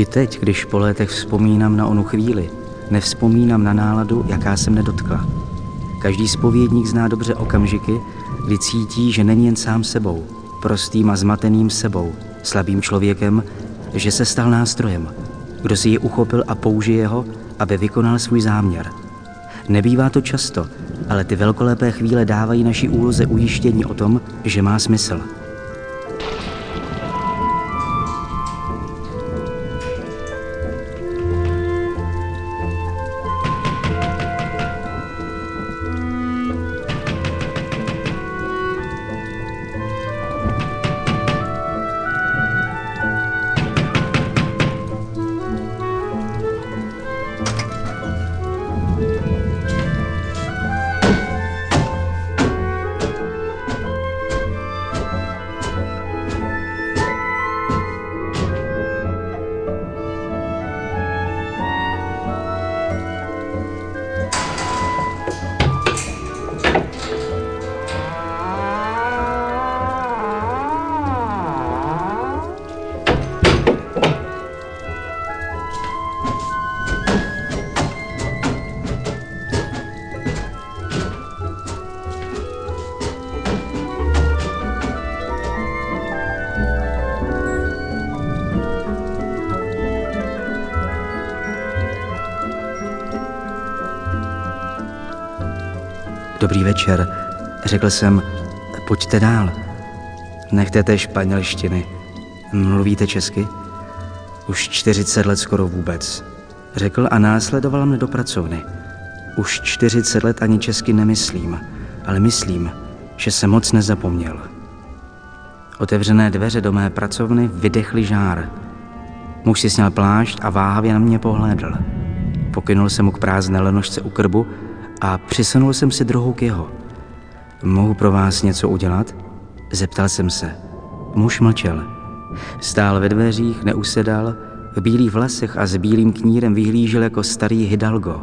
I teď, když po létech vzpomínám na onu chvíli, nevzpomínám na náladu, jaká se mne dotkla. Každý spovědník zná dobře okamžiky, kdy cítí, že není jen sám sebou, prostým a zmateným sebou, slabým člověkem, že se stal nástrojem, kdo si ji uchopil a použije ho, aby vykonal svůj záměr. Nebývá to často, ale ty velkolepé chvíle dávají naší úloze ujištění o tom, že má smysl. Večer. Řekl jsem, pojďte dál. Nechte té španělštiny. Mluvíte česky? Už 40 let skoro vůbec. Řekl a následoval mne do pracovny. Už 40 let ani česky nemyslím, ale myslím, že se moc nezapomněl. Otevřené dveře do mé pracovny vydechly žár. Muž si sněl plášť a váhavě na mě pohlédl. Pokynul jsem mu k prázdné lenožce u krbu a přisunul jsem si druhou k jeho. Mohu pro vás něco udělat? Zeptal jsem se. Muž mlčel. Stál ve dveřích, neusedal, v bílých vlasech a s bílým knírem vyhlížel jako starý hidalgo.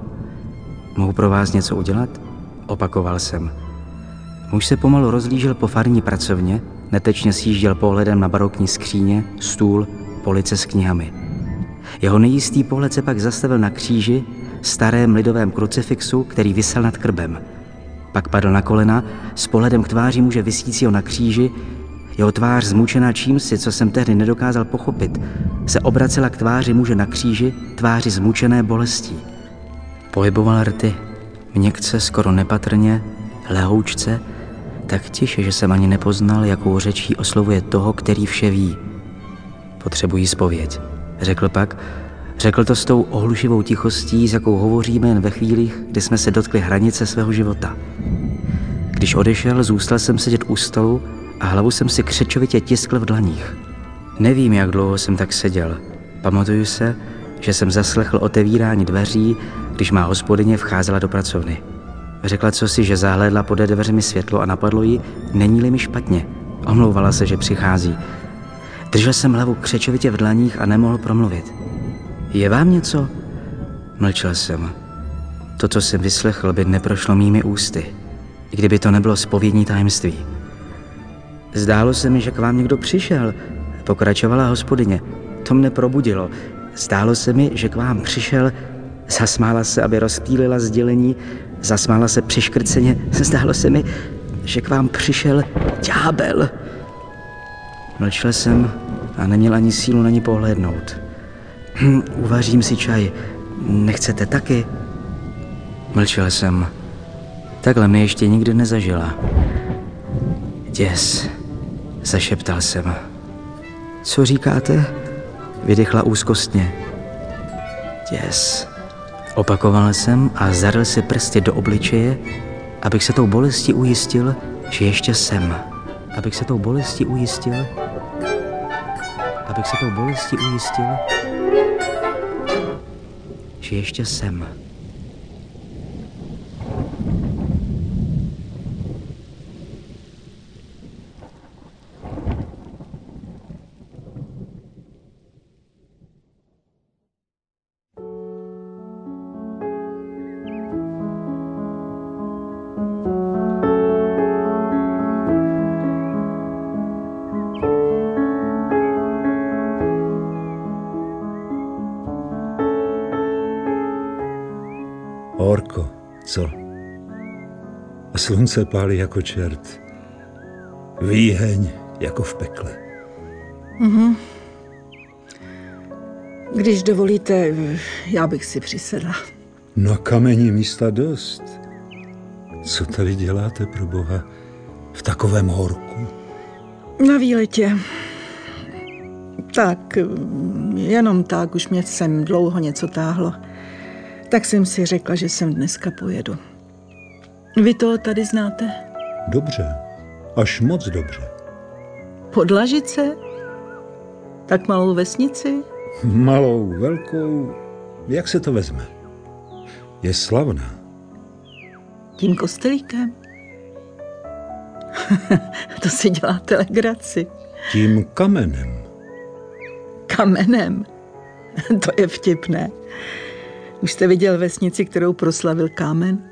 Mohu pro vás něco udělat? Opakoval jsem. Muž se pomalu rozlížel po farní pracovně, netečně sjížděl pohledem na barokní skříně, stůl, police s knihami. Jeho nejistý pohled se pak zastavil na kříži, starém lidovém krucifixu, který vysel nad krbem. Pak padl na kolena, s pohledem k tváři muže vysícího na kříži, jeho tvář zmučená čímsi, co jsem tehdy nedokázal pochopit, se obracela k tváři muže na kříži, tváři zmučené bolestí. Pohyboval rty, měkce, skoro nepatrně, lehoučce, tak tiše, že jsem ani nepoznal, jakou řečí oslovuje toho, který vše ví. Potřebují spověď, řekl pak Řekl to s tou ohlušivou tichostí, s jakou hovoříme jen ve chvílích, kdy jsme se dotkli hranice svého života. Když odešel, zůstal jsem sedět u stolu a hlavu jsem si křečovitě tiskl v dlaních. Nevím, jak dlouho jsem tak seděl. Pamatuju se, že jsem zaslechl otevírání dveří, když má hospodyně vcházela do pracovny. Řekla co si, že zahlédla pode dveřmi světlo a napadlo jí, není-li mi špatně. Omlouvala se, že přichází. Držel jsem hlavu křečovitě v dlaních a nemohl promluvit. Je vám něco? Mlčel jsem. To, co jsem vyslechl, by neprošlo mými ústy, kdyby to nebylo spovědní tajemství. Zdálo se mi, že k vám někdo přišel, pokračovala hospodyně. To mne probudilo. Zdálo se mi, že k vám přišel, zasmála se, aby rozptýlila sdělení, zasmála se přiškrceně. Zdálo se mi, že k vám přišel ďábel. Mlčel jsem a neměl ani sílu na ní pohlédnout. Hm, uvařím si čaj. Nechcete taky? Mlčel jsem. Takhle mě ještě nikdy nezažila. Děs, zašeptal jsem. Co říkáte? Vydechla úzkostně. Děs. Opakoval jsem a zaril si prsty do obličeje, abych se tou bolestí ujistil, že ještě jsem. Abych se tou bolestí ujistil, abych se tou bolestí ujistil, že ještě jsem. Co? A slunce pálí jako čert. Výheň jako v pekle. Mhm. Když dovolíte, já bych si přisedla. Na kameni místa dost. Co tady děláte pro boha v takovém horku? Na výletě. Tak, jenom tak, už mě sem dlouho něco táhlo. Tak jsem si řekla, že sem dneska pojedu. Vy to tady znáte? Dobře, až moc dobře. Podlažice? Tak malou vesnici? Malou, velkou, jak se to vezme? Je slavná. Tím kostelíkem? to si děláte legraci. Tím kamenem. Kamenem? to je vtipné. Už jste viděl vesnici, kterou proslavil kámen?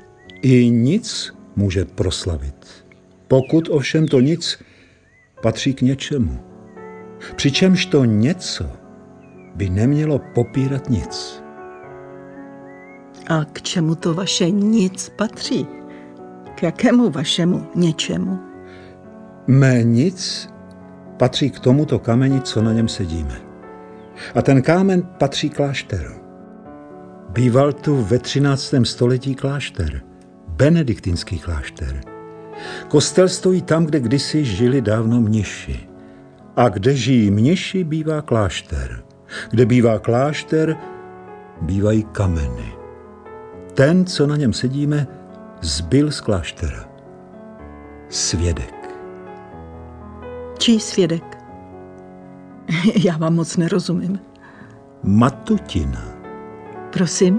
I nic může proslavit. Pokud ovšem to nic patří k něčemu. Přičemž to něco by nemělo popírat nic. A k čemu to vaše nic patří? K jakému vašemu něčemu? Mé nic patří k tomuto kameni, co na něm sedíme. A ten kámen patří klášteru. Býval tu ve 13. století klášter, benediktinský klášter. Kostel stojí tam, kde kdysi žili dávno mniši. A kde žijí mniši, bývá klášter. Kde bývá klášter, bývají kameny. Ten, co na něm sedíme, zbyl z kláštera. Svědek. Čí svědek? Já vám moc nerozumím. Matutina. Prosím?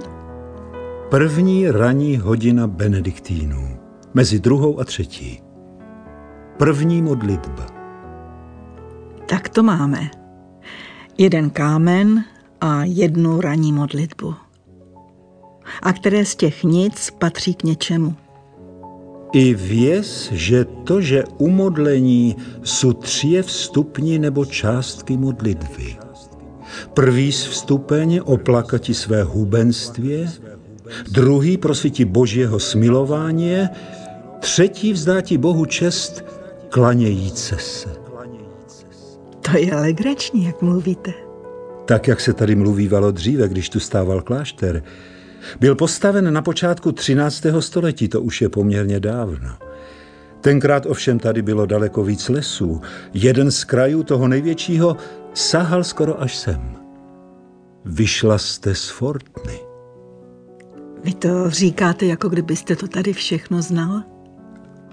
První ranní hodina benediktínů. Mezi druhou a třetí. První modlitba. Tak to máme. Jeden kámen a jednu ranní modlitbu. A které z těch nic patří k něčemu? I věz, že to, že umodlení jsou tři vstupni nebo částky modlitby. Prvý z vstupeň oplakati své hubenství, druhý prosviti Božího smilování, třetí vzdáti Bohu čest klanějíce se. To je legrační, jak mluvíte. Tak, jak se tady mluvívalo dříve, když tu stával klášter. Byl postaven na počátku 13. století, to už je poměrně dávno. Tenkrát ovšem tady bylo daleko víc lesů. Jeden z krajů toho největšího sahal skoro až sem. Vyšla jste z Fortny. Vy to říkáte, jako kdybyste to tady všechno znal?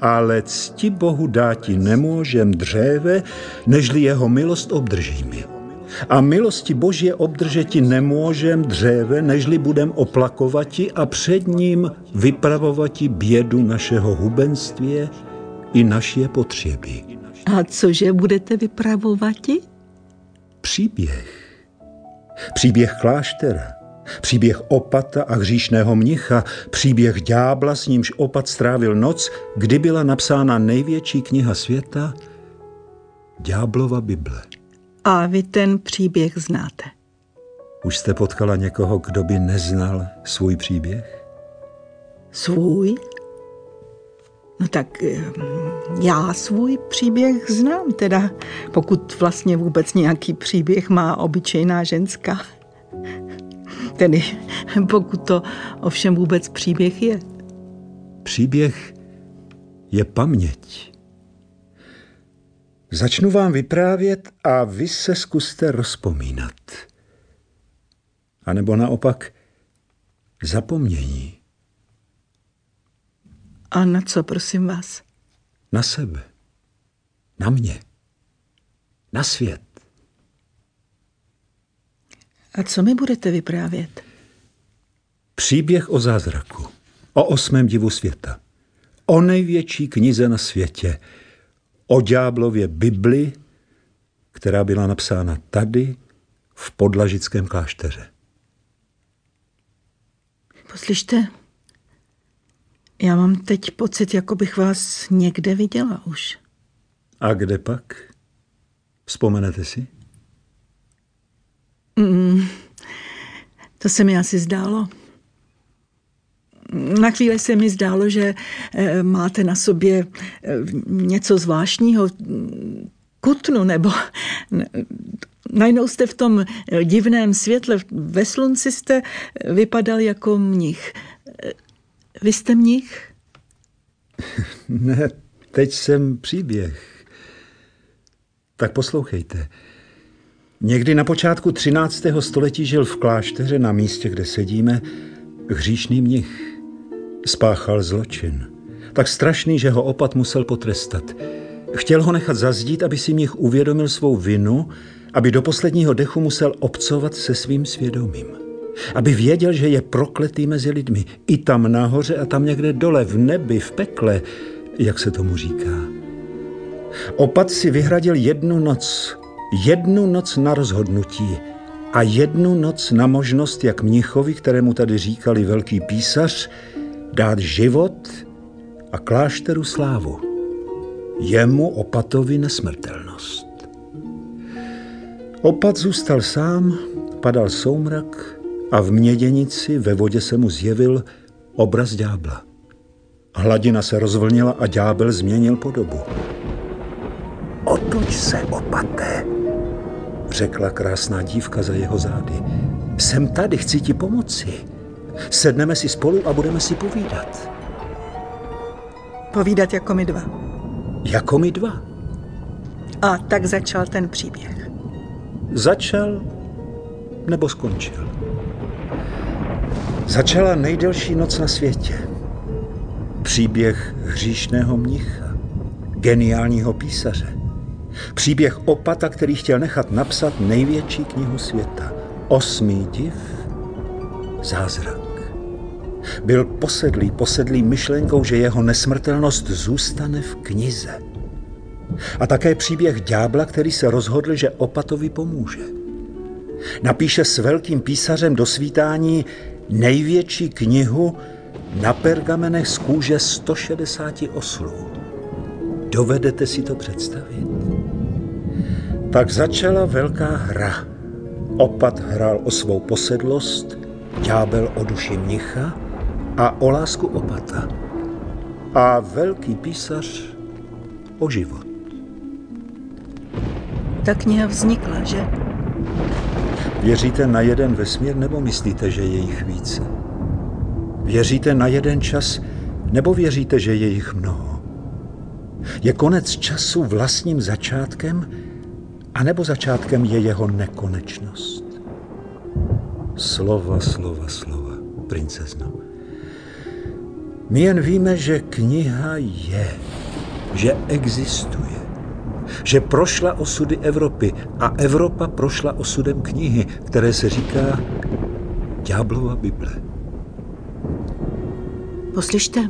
Ale cti Bohu dáti nemůžem dřeve, nežli jeho milost obdržíme. A milosti Božie obdržeti nemůžem dřeve, nežli budem oplakovati a před ním vypravovati bědu našeho hubenství i naše potřeby. A cože budete vypravovati? Příběh. Příběh kláštera. Příběh opata a hříšného mnicha, příběh ďábla, s nímž opat strávil noc, kdy byla napsána největší kniha světa, Ďáblova Bible. A vy ten příběh znáte. Už jste potkala někoho, kdo by neznal svůj příběh? Svůj? No tak eh, já svůj příběh znám, teda pokud vlastně vůbec nějaký příběh má obyčejná ženská. Tedy pokud to ovšem vůbec příběh je. Příběh je paměť. Začnu vám vyprávět a vy se zkuste rozpomínat. A nebo naopak zapomnění. A na co, prosím vás? Na sebe. Na mě. Na svět. A co mi budete vyprávět? Příběh o zázraku. O osmém divu světa. O největší knize na světě. O ďáblově Bibli, která byla napsána tady, v podlažickém klášteře. Poslyšte, já mám teď pocit, jako bych vás někde viděla už. A kde pak? Vzpomenete si? Mm, to se mi asi zdálo. Na chvíli se mi zdálo, že eh, máte na sobě eh, něco zvláštního, kutnu, nebo najednou jste v tom divném světle, ve slunci jste vypadal jako mnich. Vy jste mnich? Ne, teď jsem příběh. Tak poslouchejte. Někdy na počátku 13. století žil v klášteře na místě, kde sedíme, hříšný mnich. Spáchal zločin. Tak strašný, že ho opat musel potrestat. Chtěl ho nechat zazdít, aby si mnich uvědomil svou vinu, aby do posledního dechu musel obcovat se svým svědomím. Aby věděl, že je prokletý mezi lidmi. I tam nahoře a tam někde dole, v nebi, v pekle, jak se tomu říká. Opat si vyhradil jednu noc, jednu noc na rozhodnutí a jednu noc na možnost, jak mnichovi, kterému tady říkali velký písař, dát život a klášteru slávu. Jemu opatovi nesmrtelnost. Opat zůstal sám, padal soumrak a v měděnici ve vodě se mu zjevil obraz ďábla. Hladina se rozvlnila a ďábel změnil podobu. Otoč se, opaté, řekla krásná dívka za jeho zády. Jsem tady, chci ti pomoci. Sedneme si spolu a budeme si povídat. Povídat jako my dva. Jako my dva. A tak začal ten příběh. Začal nebo skončil? Začala nejdelší noc na světě. Příběh hříšného mnicha, geniálního písaře. Příběh opata, který chtěl nechat napsat největší knihu světa. Osmý div, zázrak. Byl posedlý, posedlý myšlenkou, že jeho nesmrtelnost zůstane v knize. A také příběh ďábla, který se rozhodl, že opatovi pomůže. Napíše s velkým písařem do svítání největší knihu na pergamenech z kůže 160 oslů. Dovedete si to představit? Tak začala velká hra. Opat hrál o svou posedlost, ďábel o duši mnicha a o lásku opata. A velký písař o život. Ta kniha vznikla, že? Věříte na jeden vesmír nebo myslíte, že je jich více? Věříte na jeden čas nebo věříte, že je jich mnoho? Je konec času vlastním začátkem, anebo začátkem je jeho nekonečnost? Slova, slova, slova, princezno. My jen víme, že kniha je, že existuje, že prošla osudy Evropy a Evropa prošla osudem knihy, které se říká Ďáblova Bible. Poslyšte,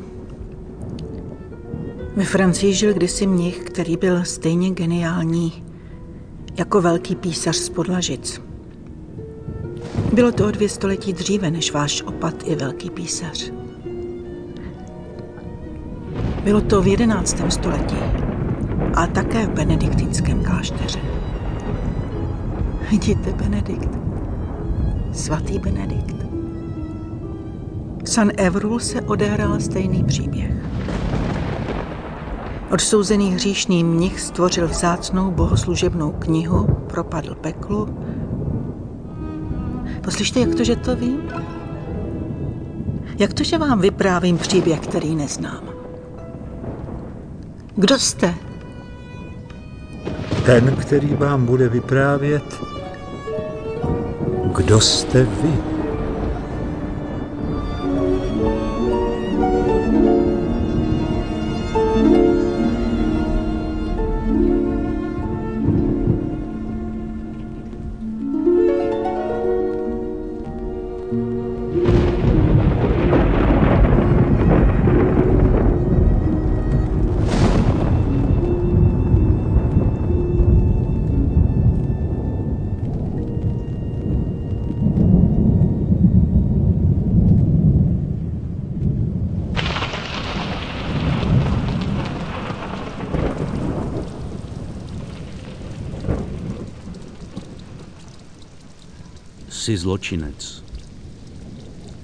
ve Francii žil kdysi mnich, který byl stejně geniální jako velký písař z Podlažic. Bylo to o dvě století dříve než váš opat i velký písař. Bylo to v jedenáctém století a také v benediktinském klášteře. Vidíte, Benedikt, svatý Benedikt. V San Evrul se odehrál stejný příběh. Odsouzený hříšný mnich stvořil vzácnou bohoslužebnou knihu, propadl peklu. Poslyšte, jak to, že to vím? Jak to, že vám vyprávím příběh, který neznám? Kdo jste? Ten, který vám bude vyprávět, kdo jste vy. Jsi zločinec.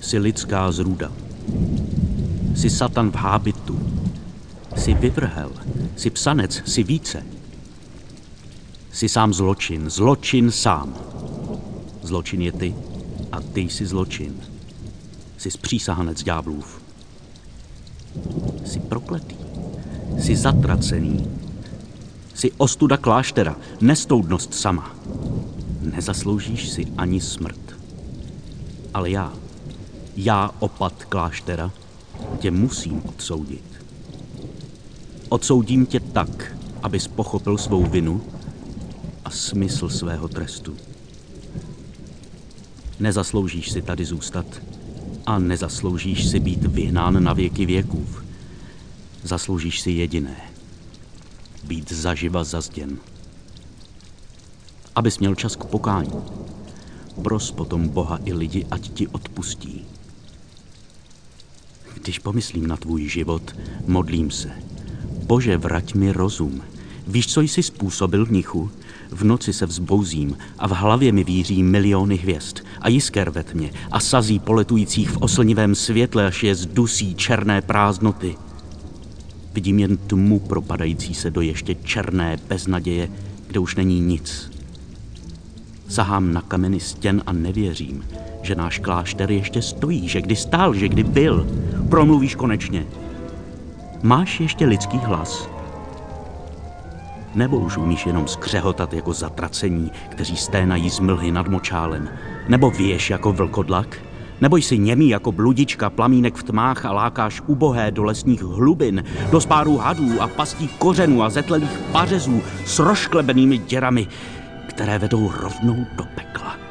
Jsi lidská zrůda. Jsi satan v hábitu. Jsi vyvrhel. Jsi psanec. Jsi více. Jsi sám zločin. Zločin sám. Zločin je ty a ty jsi zločin. Jsi zpřísahanec ďáblův. Jsi prokletý. Jsi zatracený. Jsi ostuda kláštera, nestoudnost sama. Nezasloužíš si ani smrt. Ale já, já opat kláštera, tě musím odsoudit. Odsoudím tě tak, abys pochopil svou vinu a smysl svého trestu. Nezasloužíš si tady zůstat a nezasloužíš si být vyhnán na věky věků. Zasloužíš si jediné. Být zaživa zazděn. Abys měl čas k pokání. Pros potom Boha i lidi, ať ti odpustí. Když pomyslím na tvůj život, modlím se. Bože, vrať mi rozum. Víš, co jsi způsobil v nichu? V noci se vzbouzím a v hlavě mi víří miliony hvězd a jisker ve tmě a sazí poletujících v oslnivém světle, až je zdusí černé prázdnoty. Vidím jen tmu propadající se do ještě černé beznaděje, kde už není nic. Sahám na kameny stěn a nevěřím, že náš klášter ještě stojí, že kdy stál, že kdy byl. Promluvíš konečně. Máš ještě lidský hlas? Nebo už umíš jenom skřehotat jako zatracení, kteří sténají z mlhy nad močálem? Nebo věš jako vlkodlak? Nebo jsi němý jako bludička, plamínek v tmách a lákáš ubohé do lesních hlubin, do spárů hadů a pastí kořenů a zetlelých pařezů s rošklebenými děrami, které vedou rovnou do pekla.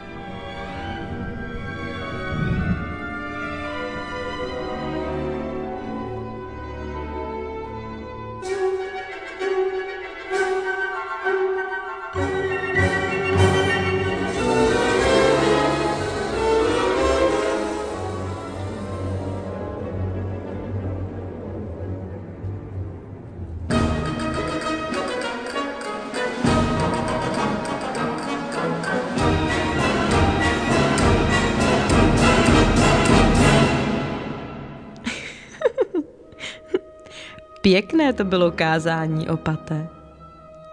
Pěkné to bylo kázání, opate.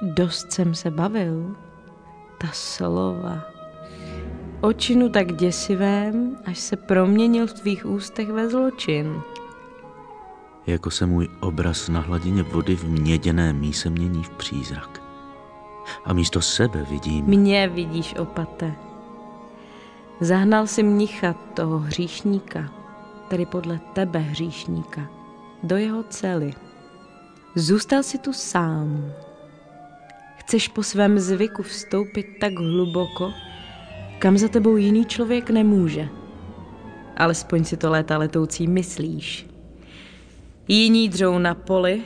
Dost jsem se bavil. Ta slova. Očinu tak děsivém, až se proměnil v tvých ústech ve zločin. Jako se můj obraz na hladině vody v měděné míse mění v přízrak. A místo sebe vidím... Mě vidíš, opate. Zahnal si mnicha toho hříšníka, tedy podle tebe hříšníka, do jeho cely. Zůstal si tu sám. Chceš po svém zvyku vstoupit tak hluboko, kam za tebou jiný člověk nemůže. Alespoň si to léta letoucí myslíš. Jiní dřou na poli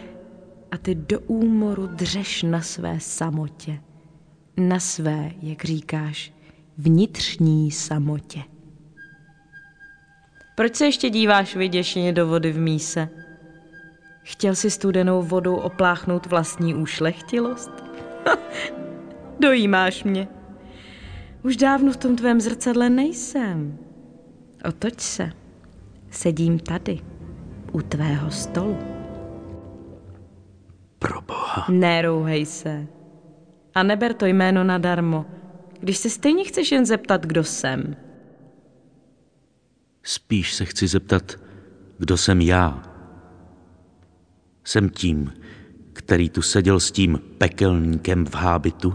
a ty do úmoru dřeš na své samotě. Na své, jak říkáš, vnitřní samotě. Proč se ještě díváš vyděšeně do vody v míse? Chtěl si studenou vodou opláchnout vlastní úšlechtilost? Dojímáš mě. Už dávno v tom tvém zrcadle nejsem. Otoč se. Sedím tady, u tvého stolu. Pro boha. Nerouhej se. A neber to jméno nadarmo, když se stejně chceš jen zeptat, kdo jsem. Spíš se chci zeptat, kdo jsem já. Jsem tím, který tu seděl s tím pekelníkem v hábitu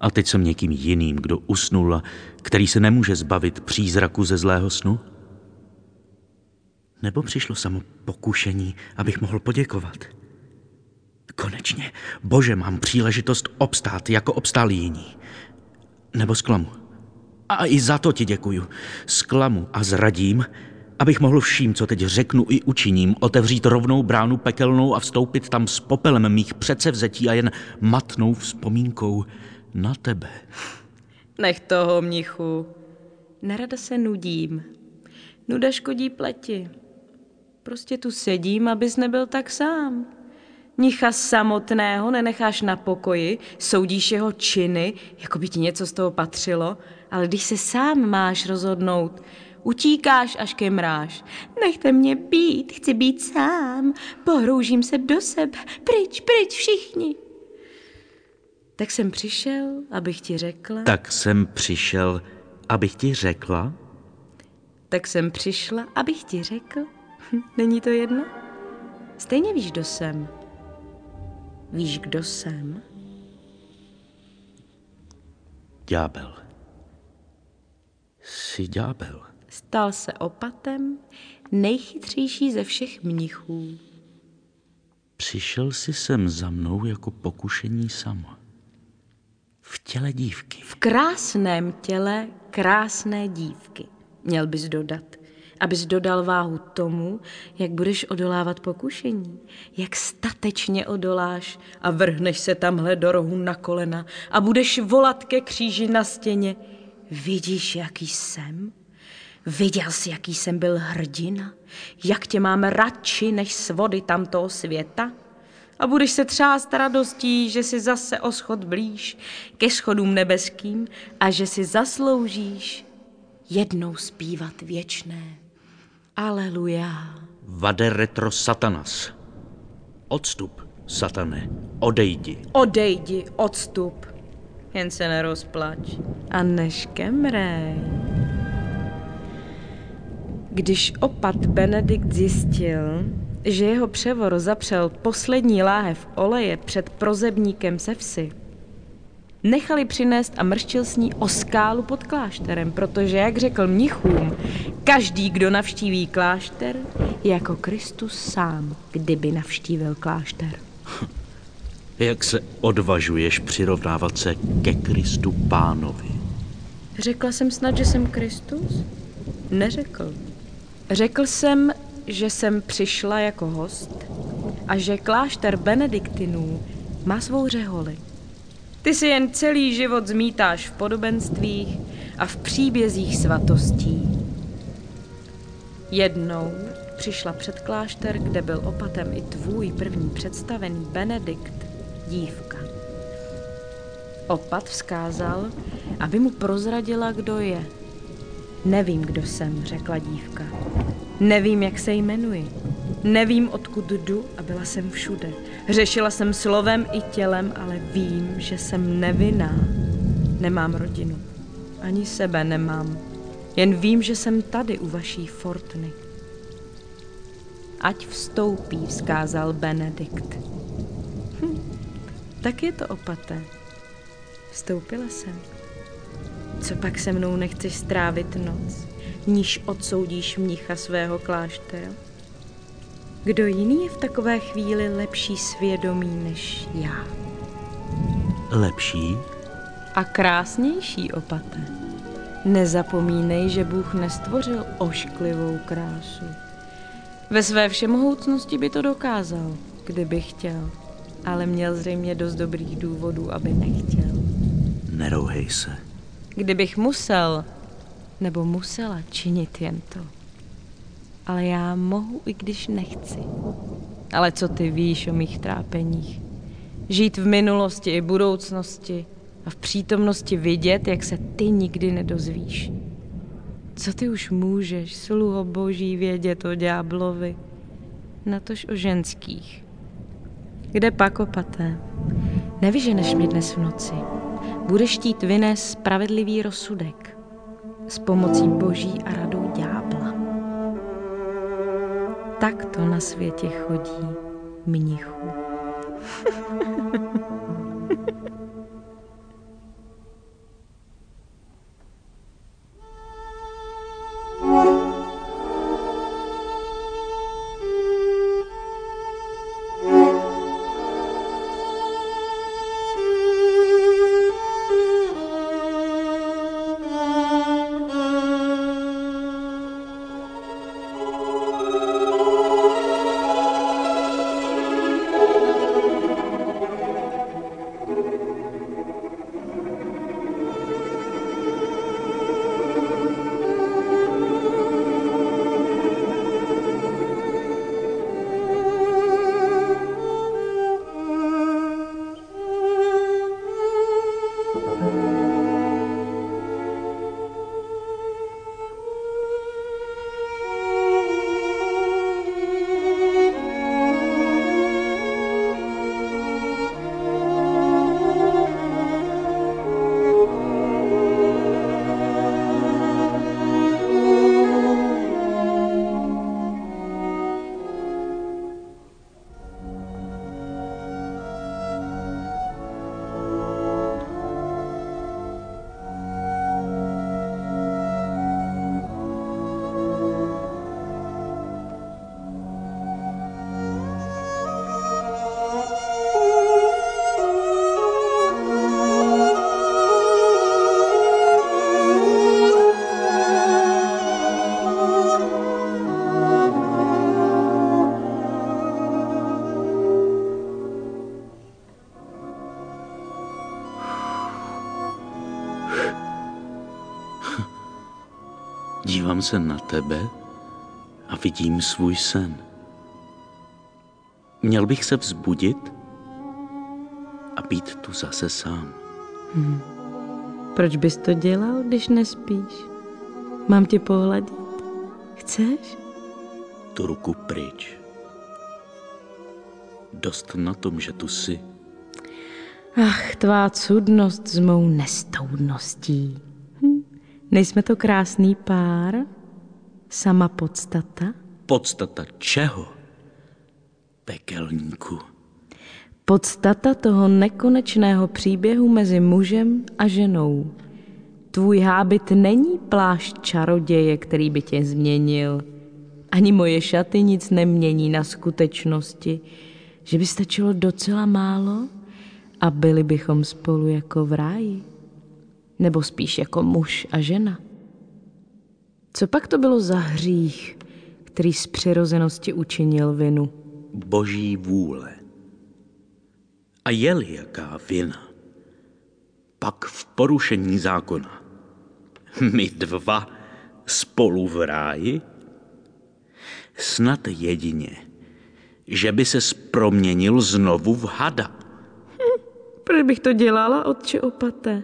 a teď jsem někým jiným, kdo usnul a který se nemůže zbavit přízraku ze zlého snu? Nebo přišlo samo pokušení, abych mohl poděkovat? Konečně, bože, mám příležitost obstát, jako obstáli jiní. Nebo zklamu. A i za to ti děkuju. Zklamu a zradím, abych mohl vším, co teď řeknu i učiním, otevřít rovnou bránu pekelnou a vstoupit tam s popelem mých předsevzetí a jen matnou vzpomínkou na tebe. Nech toho, mnichu. Nerada se nudím. Nuda škodí pleti. Prostě tu sedím, abys nebyl tak sám. Mnicha samotného nenecháš na pokoji, soudíš jeho činy, jako by ti něco z toho patřilo, ale když se sám máš rozhodnout, Utíkáš až ke mráž. Nechte mě být, chci být sám. Pohroužím se do sebe. Pryč, pryč všichni. Tak jsem přišel, abych ti řekla. Tak jsem přišel, abych ti řekla. Tak jsem přišla, abych ti řekl. Není to jedno? Stejně víš, kdo jsem. Víš, kdo jsem? Ďábel. Jsi ďábel. Stal se opatem, nejchytřejší ze všech mnichů. Přišel si sem za mnou jako pokušení sama. V těle dívky. V krásném těle krásné dívky, měl bys dodat. Abys dodal váhu tomu, jak budeš odolávat pokušení, jak statečně odoláš a vrhneš se tamhle do rohu na kolena a budeš volat ke kříži na stěně. Vidíš, jaký jsem? Viděl jsi, jaký jsem byl hrdina? Jak tě mám radši než svody tamtoho světa? A budeš se třást radostí, že si zase o schod blíž ke schodům nebeským a že si zasloužíš jednou zpívat věčné. Aleluja. Vade retro satanas. Odstup, satane, odejdi. Odejdi, odstup. Jen se nerozplač a neškemrej. Když opat Benedikt zjistil, že jeho převor zapřel poslední láhev oleje před prozebníkem se vsi, nechali přinést a mrštil s ní o skálu pod klášterem, protože, jak řekl mnichům, každý, kdo navštíví klášter, je jako Kristus sám, kdyby navštívil klášter. Jak se odvažuješ přirovnávat se ke Kristu pánovi? Řekla jsem snad, že jsem Kristus? Neřekl. Řekl jsem, že jsem přišla jako host a že klášter benediktinů má svou řeholi. Ty si jen celý život zmítáš v podobenstvích a v příbězích svatostí. Jednou přišla před klášter, kde byl opatem i tvůj první představený Benedikt, dívka. Opat vzkázal, aby mu prozradila, kdo je. Nevím, kdo jsem, řekla dívka. Nevím, jak se jmenuji. Nevím, odkud jdu a byla jsem všude. Řešila jsem slovem i tělem, ale vím, že jsem nevinná. Nemám rodinu. Ani sebe nemám. Jen vím, že jsem tady u vaší Fortny. Ať vstoupí, vzkázal Benedikt. Hm, tak je to opaté. Vstoupila jsem. Co pak se mnou nechceš strávit noc, níž odsoudíš mnicha svého kláštera? Kdo jiný je v takové chvíli lepší svědomí než já? Lepší? A krásnější opaté. Nezapomínej, že Bůh nestvořil ošklivou krásu. Ve své všemohoucnosti by to dokázal, kdyby chtěl, ale měl zřejmě dost dobrých důvodů, aby nechtěl. Nerouhej se. Kdybych musel, nebo musela činit jen to. Ale já mohu, i když nechci. Ale co ty víš o mých trápeních? Žít v minulosti i budoucnosti a v přítomnosti vidět, jak se ty nikdy nedozvíš. Co ty už můžeš, sluho boží, vědět o ďáblovi, natož o ženských? Kde pak opaté? Nevyženeš mě dnes v noci. Budeš štít vynést spravedlivý rozsudek s pomocí boží a radou ďábla. Tak to na světě chodí mnichu. Dívám se na tebe a vidím svůj sen. Měl bych se vzbudit a být tu zase sám. Hmm. Proč bys to dělal, když nespíš? Mám tě pohladit? Chceš? Tu ruku pryč. Dost na tom, že tu jsi. Ach, tvá cudnost s mou nestoudností. Nejsme to krásný pár? Sama podstata? Podstata čeho? Pekelníku. Podstata toho nekonečného příběhu mezi mužem a ženou. Tvůj hábit není plášť čaroděje, který by tě změnil. Ani moje šaty nic nemění na skutečnosti, že by stačilo docela málo a byli bychom spolu jako v ráji. Nebo spíš jako muž a žena. Co pak to bylo za hřích, který z přirozenosti učinil vinu? Boží vůle. A je-li jaká vina, pak v porušení zákona. My dva spolu v ráji? Snad jedině, že by se proměnil znovu v hada. Hm, proč bych to dělala, otče opaté?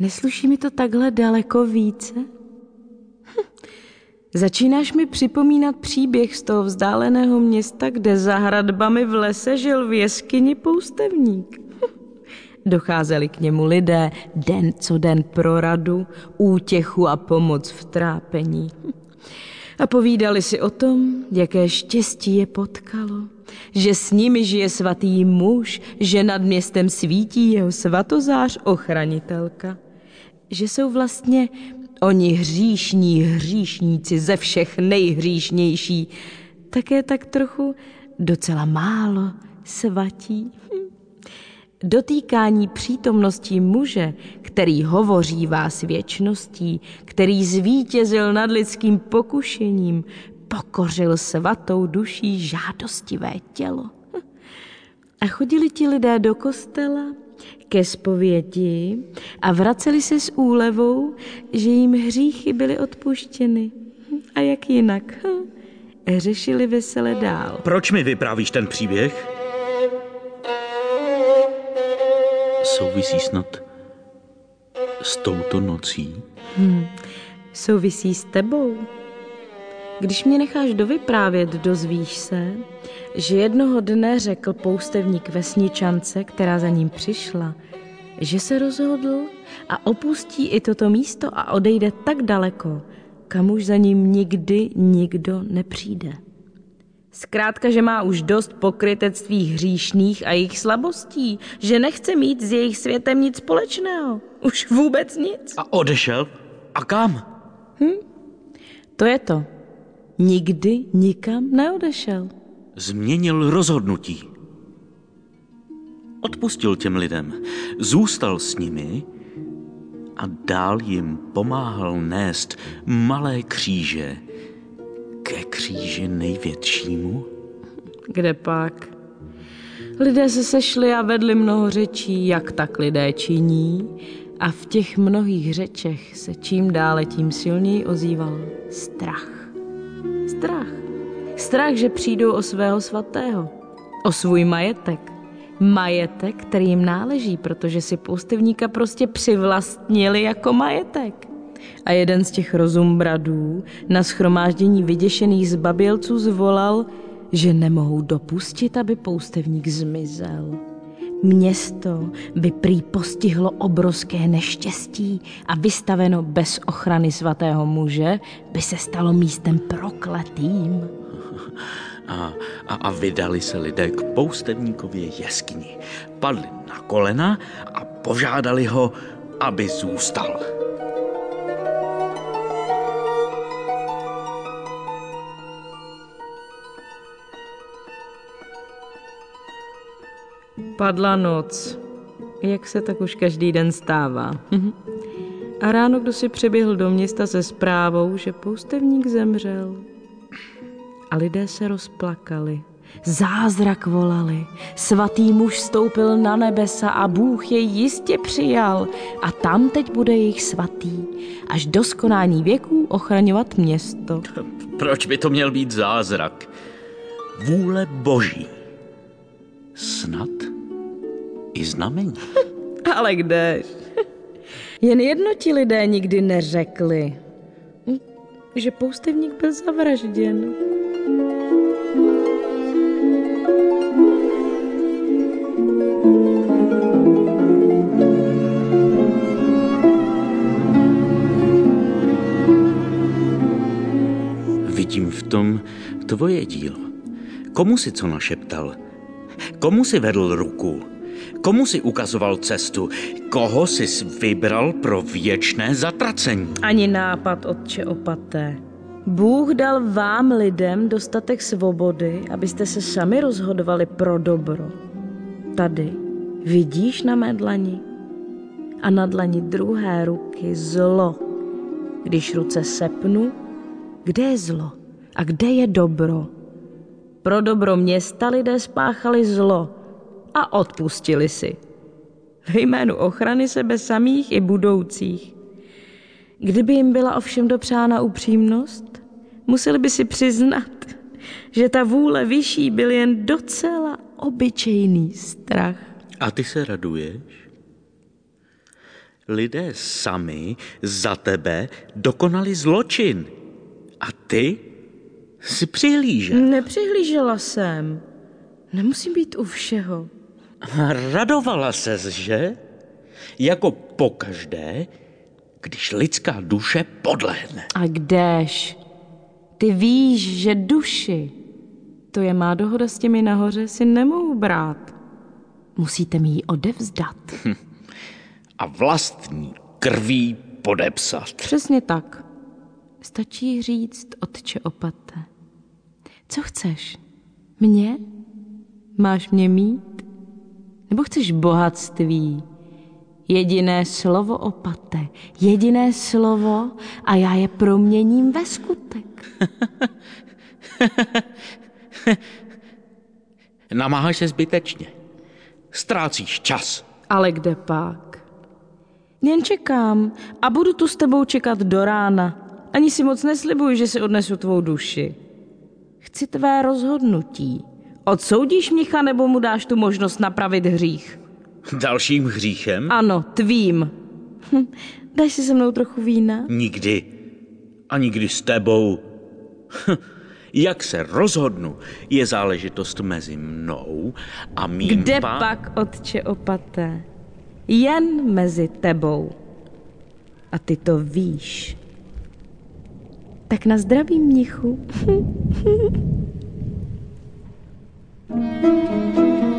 Nesluší mi to takhle daleko více? Hm. Začínáš mi připomínat příběh z toho vzdáleného města, kde za hradbami v lese žil v jeskyni poustevník. Docházeli k němu lidé den co den pro radu, útěchu a pomoc v trápení. A povídali si o tom, jaké štěstí je potkalo, že s nimi žije svatý muž, že nad městem svítí jeho svatozář ochranitelka, že jsou vlastně oni hříšní hříšníci ze všech nejhříšnější, také tak trochu docela málo svatí. Dotýkání přítomností muže, který hovoří vás věčností, který zvítězil nad lidským pokušením, pokořil svatou duší žádostivé tělo. A chodili ti lidé do kostela ke zpovědi a vraceli se s úlevou, že jim hříchy byly odpuštěny. A jak jinak? Řešili vesele dál. Proč mi vyprávíš ten příběh? souvisí snad s touto nocí? Hmm, souvisí s tebou. Když mě necháš dovyprávět, dozvíš se, že jednoho dne řekl poustevník vesničance, která za ním přišla, že se rozhodl a opustí i toto místo a odejde tak daleko, kam už za ním nikdy nikdo nepřijde. Zkrátka, že má už dost pokrytectví hříšných a jejich slabostí, že nechce mít s jejich světem nic společného. Už vůbec nic. A odešel? A kam? Hm? To je to. Nikdy nikam neodešel. Změnil rozhodnutí. Odpustil těm lidem, zůstal s nimi a dál jim pomáhal nést malé kříže, ke kříži největšímu? Kde pak? Lidé se sešli a vedli mnoho řečí, jak tak lidé činí, a v těch mnohých řečech se čím dále tím silněji ozýval strach. Strach. Strach, že přijdou o svého svatého, o svůj majetek. Majetek, který jim náleží, protože si poustevníka prostě přivlastnili jako majetek. A jeden z těch rozumbradů na schromáždění vyděšených zbabělců zvolal, že nemohou dopustit, aby poustevník zmizel. Město by prý postihlo obrovské neštěstí a vystaveno bez ochrany svatého muže by se stalo místem prokletým. A, a, a vydali se lidé k poustevníkově jeskyni. Padli na kolena a požádali ho, aby zůstal. Padla noc, jak se tak už každý den stává. A ráno kdo si přeběhl do města se zprávou, že poustevník zemřel. A lidé se rozplakali Zázrak volali, svatý muž stoupil na nebesa a Bůh je jistě přijal a tam teď bude jejich svatý, až do skonání věků ochraňovat město. Proč by to měl být zázrak? Vůle boží. Snad i znamení. Ale kdež? Jen jedno ti lidé nikdy neřekli, že poustevník byl zavražděn. Vidím v tom tvoje dílo. Komu si co našeptal? Komu si vedl ruku? Komu si ukazoval cestu? Koho jsi vybral pro věčné zatracení? Ani nápad, otče opaté. Bůh dal vám lidem dostatek svobody, abyste se sami rozhodovali pro dobro. Tady vidíš na mé dlani a na dlani druhé ruky zlo. Když ruce sepnu, kde je zlo a kde je dobro? Pro dobro města lidé spáchali zlo a odpustili si. Ve jménu ochrany sebe samých i budoucích. Kdyby jim byla ovšem dopřána upřímnost, museli by si přiznat, že ta vůle vyšší byl jen docela obyčejný strach. A ty se raduješ? Lidé sami za tebe dokonali zločin. A ty si přihlížel. Nepřihlížela jsem. Nemusím být u všeho. Radovala ses, že? Jako pokaždé, když lidská duše podlehne. A kdež? Ty víš, že duši, to je má dohoda s těmi nahoře, si nemohu brát. Musíte mi ji odevzdat. A vlastní krví podepsat. Přesně tak. Stačí říct, otče opate. Co chceš? Mě? Máš mě mít? Nebo chceš bohatství? Jediné slovo opate, jediné slovo a já je proměním ve skutek. Namáháš se zbytečně. Ztrácíš čas. Ale kde pak? Jen čekám a budu tu s tebou čekat do rána. Ani si moc neslibuji, že si odnesu tvou duši. Chci tvé rozhodnutí. Odsoudíš mnicha nebo mu dáš tu možnost napravit hřích? Dalším hříchem? Ano, tvým. Hm, dáš si se mnou trochu vína? Nikdy. A nikdy s tebou. Hm, Jak se rozhodnu, je záležitost mezi mnou a mým Kde pá- pak, otče opaté? Jen mezi tebou. A ty to víš. Tak na zdraví, mnichu.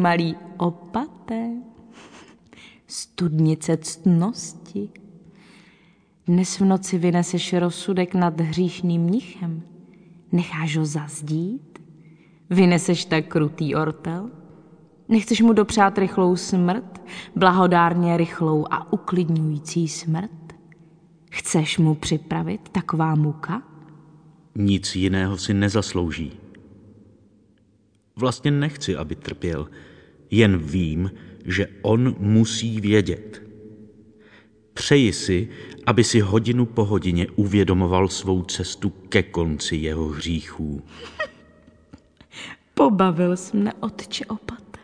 malý opaté. Studnice ctnosti. Dnes v noci vyneseš rozsudek nad hříšným mnichem. Necháš ho zazdít? Vyneseš tak krutý ortel? Nechceš mu dopřát rychlou smrt, blahodárně rychlou a uklidňující smrt? Chceš mu připravit taková muka? Nic jiného si nezaslouží. Vlastně nechci, aby trpěl, jen vím, že on musí vědět. Přeji si, aby si hodinu po hodině uvědomoval svou cestu ke konci jeho hříchů. Pobavil jsi mne, otče opate.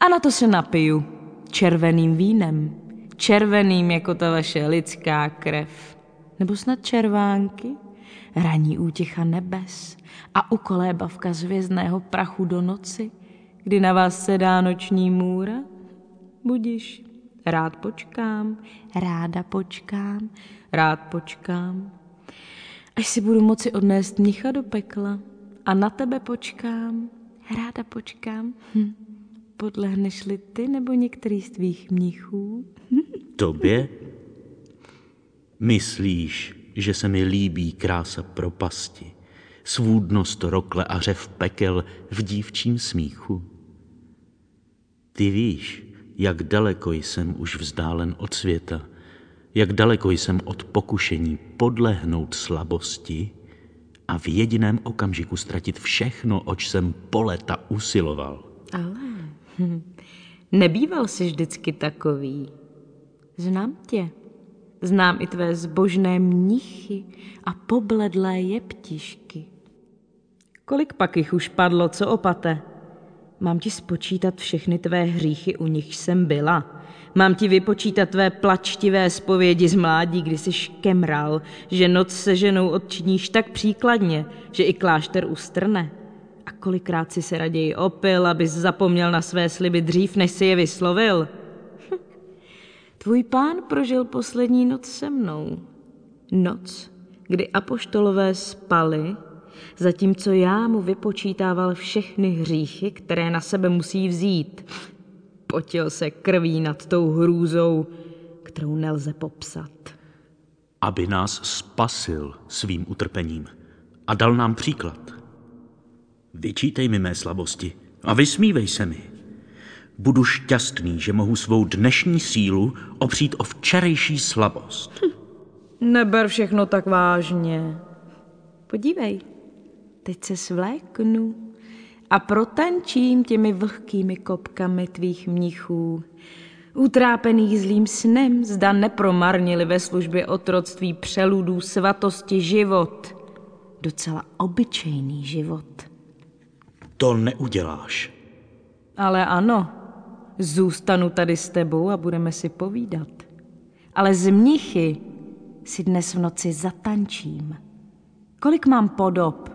A na to se napiju červeným vínem. Červeným jako ta vaše lidská krev. Nebo snad červánky? Raní útěcha nebes a ukolébavka z hvězdného prachu do noci, kdy na vás sedá noční můra? Budiš, rád počkám, ráda počkám, rád počkám, až si budu moci odnést mnicha do pekla a na tebe počkám, ráda počkám. Hm. Podlehneš-li ty nebo některý z tvých mnichů? Tobě? Myslíš, že se mi líbí krása propasti, svůdnost rokle a řev pekel v dívčím smíchu? Ty víš, jak daleko jsem už vzdálen od světa, jak daleko jsem od pokušení podlehnout slabosti a v jediném okamžiku ztratit všechno, oč jsem po leta usiloval. Ale hm, nebýval jsi vždycky takový. Znám tě. Znám i tvé zbožné mnichy a pobledlé jeptišky. Kolik pak jich už padlo, co opate? Mám ti spočítat všechny tvé hříchy, u nich jsem byla. Mám ti vypočítat tvé plačtivé zpovědi z mládí, kdy jsi škemral, že noc se ženou odčiníš tak příkladně, že i klášter ustrne. A kolikrát si se raději opil, abys zapomněl na své sliby dřív, než si je vyslovil. Tvůj pán prožil poslední noc se mnou. Noc, kdy apoštolové spali, zatímco já mu vypočítával všechny hříchy, které na sebe musí vzít. Potil se krví nad tou hrůzou, kterou nelze popsat. Aby nás spasil svým utrpením a dal nám příklad. Vyčítej mi mé slabosti a vysmívej se mi. Budu šťastný, že mohu svou dnešní sílu opřít o včerejší slabost. Neber všechno tak vážně. Podívej, teď se svléknu a protančím těmi vlhkými kopkami tvých mnichů, utrápených zlým snem, zda nepromarnili ve službě otroctví přeludů svatosti život, docela obyčejný život. To neuděláš. Ale ano, zůstanu tady s tebou a budeme si povídat. Ale z mnichy si dnes v noci zatančím. Kolik mám podob?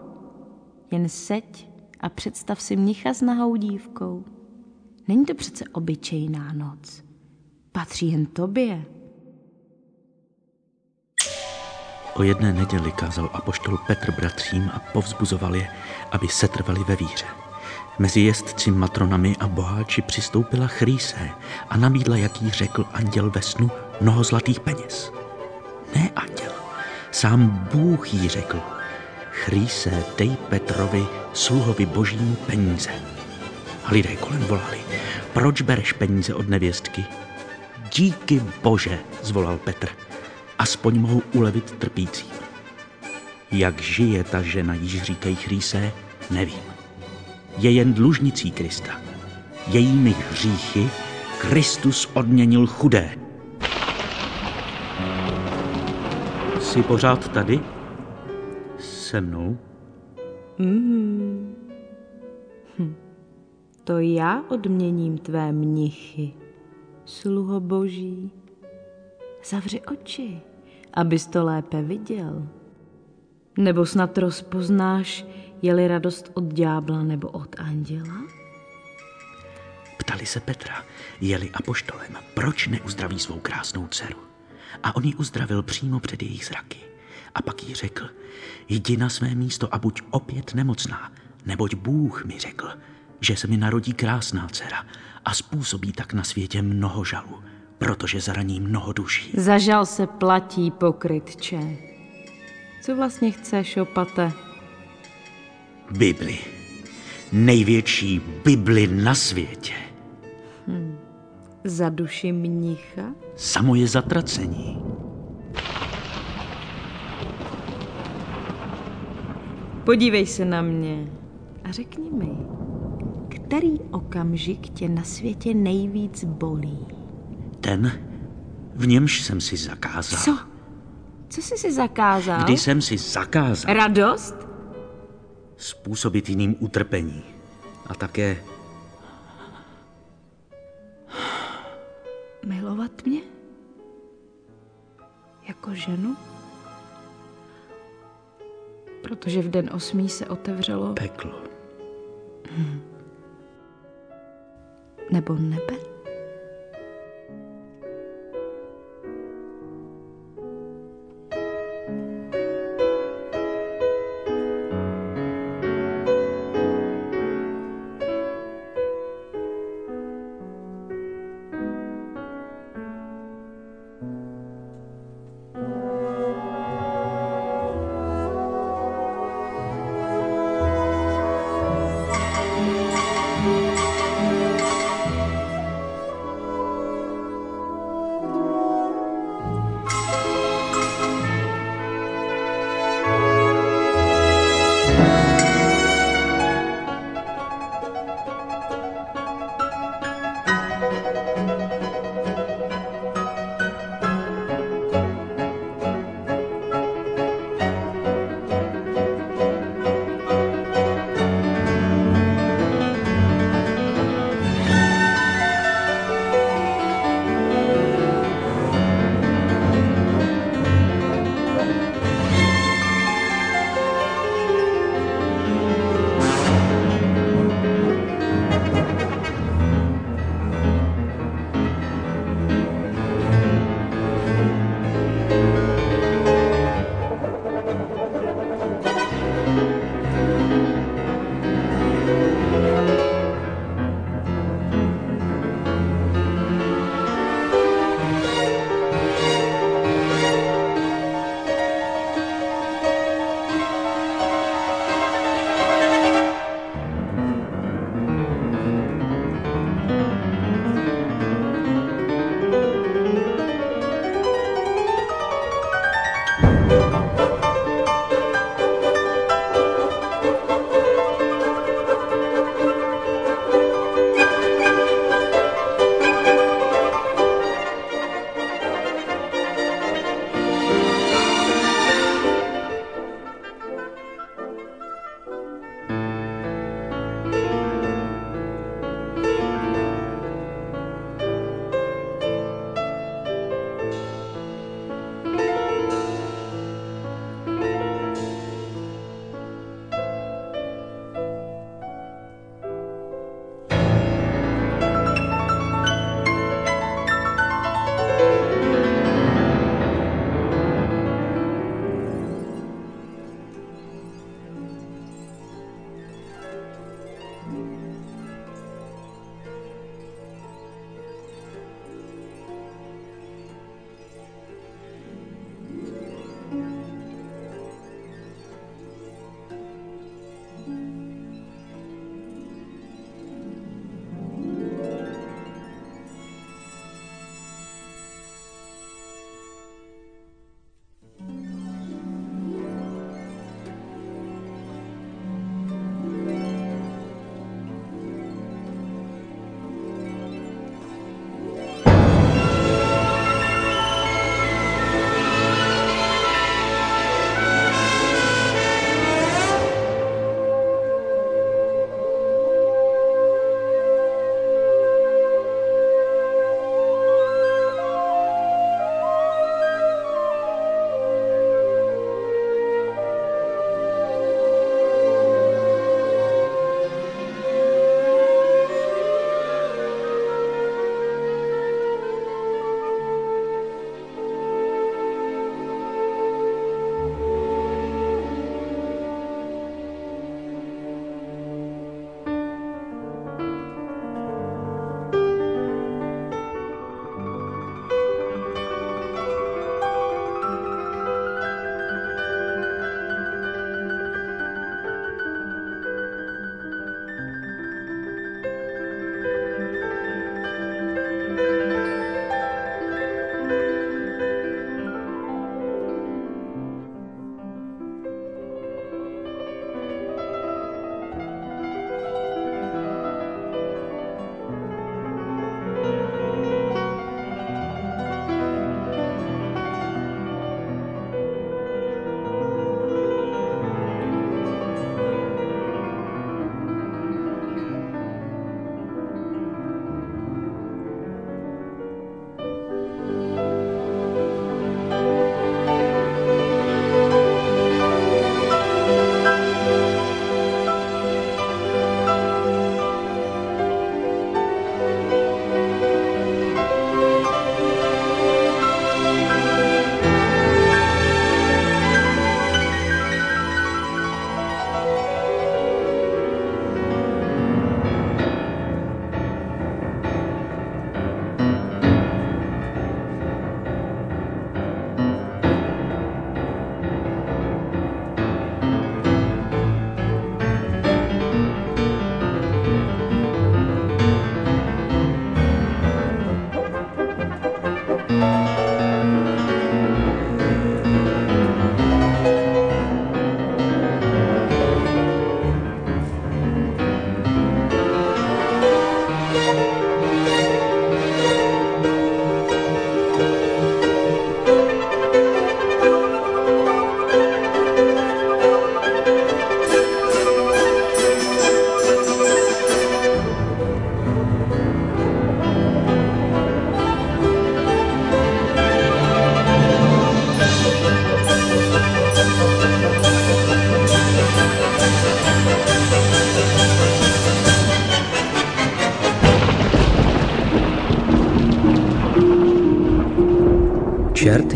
Jen seď a představ si mnicha s nahou dívkou. Není to přece obyčejná noc. Patří jen tobě. O jedné neděli kázal apoštol Petr bratřím a povzbuzoval je, aby setrvali ve víře. Mezi jezdci matronami a boháči přistoupila Chrýse a nabídla, jak jí řekl anděl ve snu, mnoho zlatých peněz. Ne anděl, sám Bůh jí řekl, Chrýse, dej Petrovi, sluhovi božím peníze. A lidé kolem volali, proč bereš peníze od nevěstky? Díky Bože, zvolal Petr, aspoň mohu ulevit trpícím. Jak žije ta žena, již říkají Chrýse, nevím. Je jen dlužnicí Krista. Jejími hříchy Kristus odměnil chudé. Jsi pořád tady? Se mnou? Mm. Hm. To já odměním tvé mnichy, sluho boží. Zavři oči, abys to lépe viděl. Nebo snad rozpoznáš, je-li radost od ďábla nebo od anděla? Ptali se Petra, jeli apoštolem, proč neuzdraví svou krásnou dceru. a on ji uzdravil přímo před jejich zraky. A pak jí řekl, jdi na své místo a buď opět nemocná, neboť Bůh mi řekl, že se mi narodí krásná dcera a způsobí tak na světě mnoho žalu, protože zraní mnoho duší. Zažal se platí pokrytče. Co vlastně chceš, opate? Bibli. Největší Bibli na světě. Za duši mnicha? Samo je zatracení. Podívej se na mě a řekni mi, který okamžik tě na světě nejvíc bolí? Ten, v němž jsem si zakázal. Co? Co jsi si zakázal? Kdy jsem si zakázal Radost? způsobit jiným utrpení. A také Milovat mě? Jako ženu? Protože v den osmý se otevřelo peklo. nebo nebe?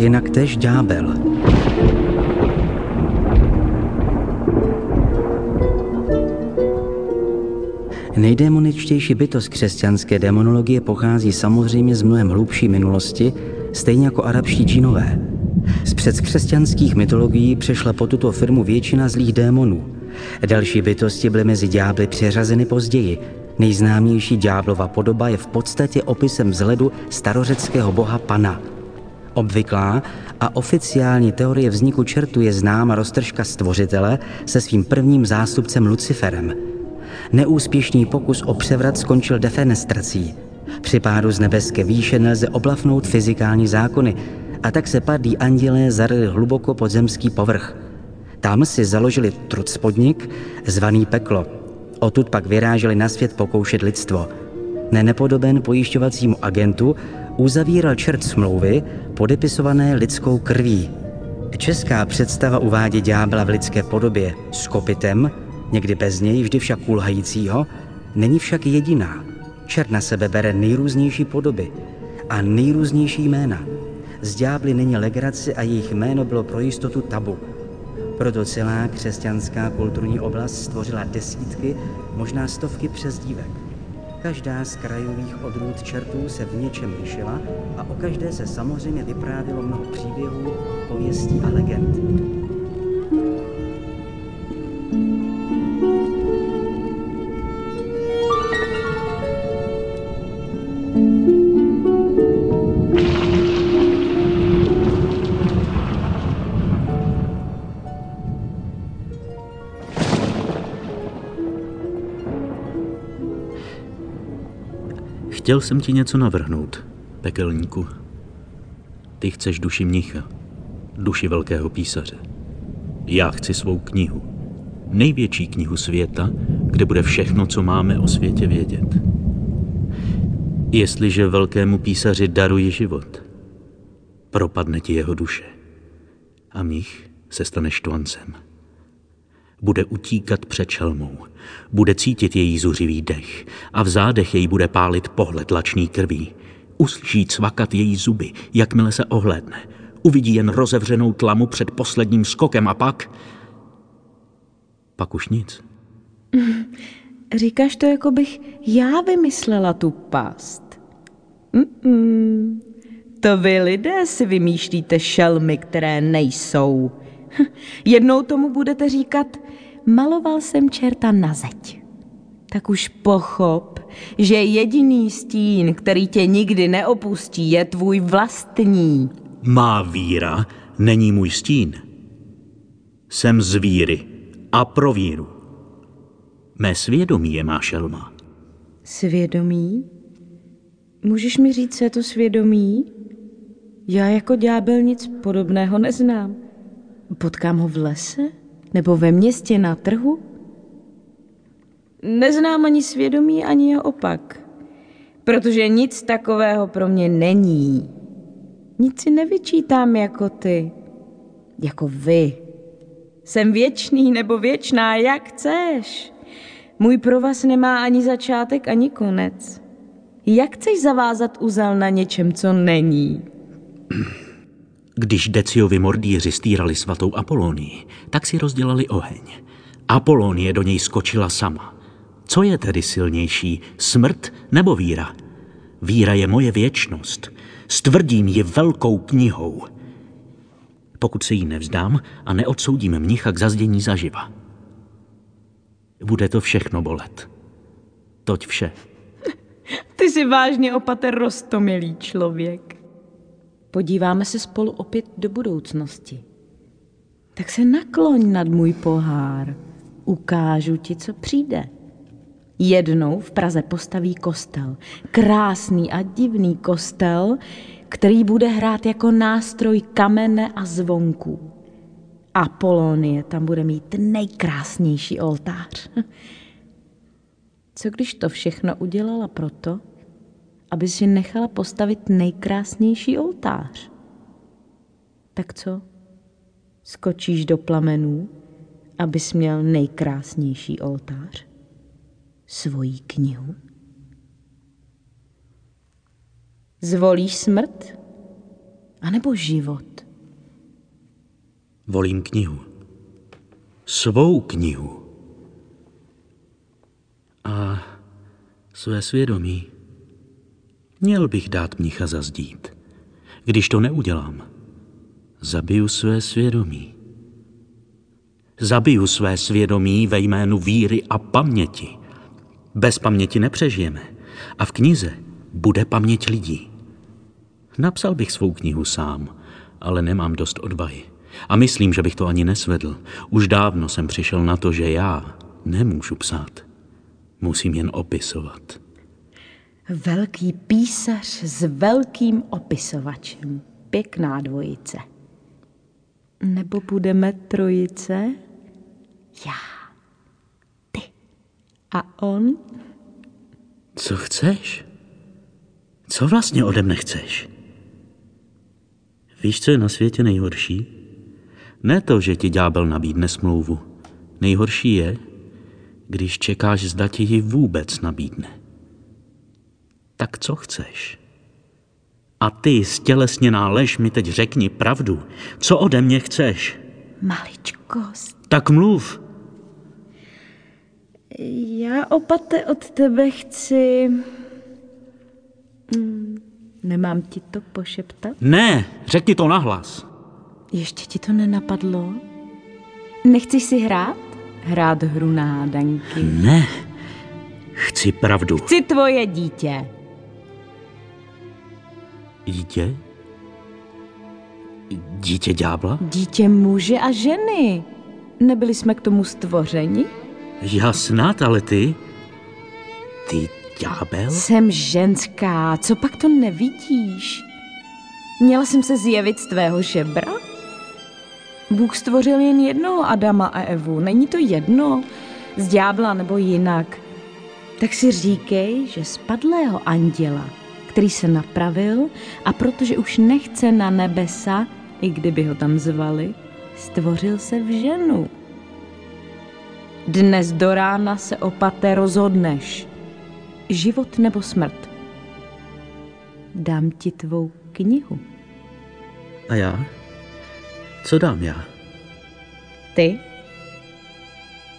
Jinak tež ďábel. Nejdémoničtější bytost křesťanské demonologie pochází samozřejmě z mnohem hlubší minulosti, stejně jako arabští džinové. Z předkřesťanských mytologií přešla po tuto firmu většina zlých démonů. Další bytosti byly mezi ďábly přeřazeny později. Nejznámější ďáblova podoba je v podstatě opisem vzhledu starořeckého boha Pana. Obvyklá a oficiální teorie vzniku čertu je známa roztržka stvořitele se svým prvním zástupcem Luciferem – Neúspěšný pokus o převrat skončil defenestrací. Při pádu z nebeské výše nelze oblafnout fyzikální zákony a tak se padlí andělé zarili hluboko pod zemský povrch. Tam si založili trucpodnik, zvaný peklo. Odtud pak vyráželi na svět pokoušet lidstvo. Nenepodoben pojišťovacímu agentu uzavíral čert smlouvy podepisované lidskou krví. Česká představa uvádí ďábla v lidské podobě s kopitem, někdy bez něj, vždy však kulhajícího, není však jediná. Čert na sebe bere nejrůznější podoby a nejrůznější jména. Z ďábly není legrace a jejich jméno bylo pro jistotu tabu. Proto celá křesťanská kulturní oblast stvořila desítky, možná stovky přezdívek. Každá z krajových odrůd čertů se v něčem lišila a o každé se samozřejmě vyprávělo mnoho příběhů, pověstí a legend. Chtěl jsem ti něco navrhnout, pekelníku. Ty chceš duši mnicha, duši velkého písaře. Já chci svou knihu. Největší knihu světa, kde bude všechno, co máme o světě vědět. Jestliže velkému písaři daruji život, propadne ti jeho duše a mých se stane štvancem. Bude utíkat před čelmou, bude cítit její zuřivý dech a v zádech jej bude pálit pohled lačný krví. Uslyší cvakat její zuby, jakmile se ohlédne. Uvidí jen rozevřenou tlamu před posledním skokem a pak... Pak už nic. Říkáš to, jako bych já vymyslela tu past. Mm-mm. To vy lidé si vymýšlíte šelmy, které nejsou. Jednou tomu budete říkat, maloval jsem čerta na zeď. Tak už pochop, že jediný stín, který tě nikdy neopustí, je tvůj vlastní. Má víra není můj stín. Jsem z víry a pro víru. Mé svědomí je má šelma. Svědomí? Můžeš mi říct, co je to svědomí? Já jako ďábel nic podobného neznám. Potkám ho v lese? Nebo ve městě na trhu? Neznám ani svědomí, ani jeho opak. Protože nic takového pro mě není. Nic si nevyčítám jako ty. Jako vy. Jsem věčný nebo věčná, jak chceš. Můj provaz nemá ani začátek, ani konec. Jak chceš zavázat uzel na něčem, co není? Když Deciovi mordíři stírali svatou Apolonii, tak si rozdělali oheň. Apolonie do něj skočila sama. Co je tedy silnější, smrt nebo víra? Víra je moje věčnost. Stvrdím ji velkou knihou. Pokud se jí nevzdám a neodsoudím mnicha k zazdění zaživa. Bude to všechno bolet. Toť vše. Ty jsi vážně opater rostomilý člověk. Podíváme se spolu opět do budoucnosti. Tak se nakloň nad můj pohár. Ukážu ti, co přijde. Jednou v Praze postaví kostel. Krásný a divný kostel, který bude hrát jako nástroj kamene a zvonků. Apolonie tam bude mít nejkrásnější oltář. Co když to všechno udělala proto, aby si nechala postavit nejkrásnější oltář? Tak co? Skočíš do plamenů, abys měl nejkrásnější oltář? Svojí knihu? Zvolíš smrt? A nebo život? Volím knihu. Svou knihu. A své svědomí. Měl bych dát mnicha zazdít. Když to neudělám, zabiju své svědomí. Zabiju své svědomí ve jménu víry a paměti. Bez paměti nepřežijeme. A v knize bude paměť lidí. Napsal bych svou knihu sám, ale nemám dost odvahy. A myslím, že bych to ani nesvedl. Už dávno jsem přišel na to, že já nemůžu psát. Musím jen opisovat. Velký písař s velkým opisovačem. Pěkná dvojice. Nebo budeme trojice? Já, ty a on? Co chceš? Co vlastně ode mne chceš? Víš, co je na světě nejhorší? Ne to, že ti ďábel nabídne smlouvu. Nejhorší je, když čekáš, zda ti ji vůbec nabídne. Tak co chceš? A ty, stělesněná lež, mi teď řekni pravdu. Co ode mě chceš? Maličkost. Tak mluv. Já, opate, od tebe chci... Hmm, nemám ti to pošeptat? Ne, řekni to nahlas. Ještě ti to nenapadlo? Nechceš si hrát? Hrát hru na hádanky. Ne, chci pravdu. Chci tvoje dítě. Dítě? Dítě ďábla? Dítě muže a ženy. Nebyli jsme k tomu stvořeni? Já snad, ale ty... Ty ďábel? Jsem ženská, co pak to nevidíš? Měla jsem se zjevit z tvého žebra? Bůh stvořil jen jednoho Adama a Evu, není to jedno, z ďábla nebo jinak. Tak si říkej, že spadlého anděla, který se napravil a protože už nechce na nebesa, i kdyby ho tam zvali, stvořil se v ženu. Dnes do rána se opate rozhodneš. Život nebo smrt. Dám ti tvou knihu. A já? Co dám já? Ty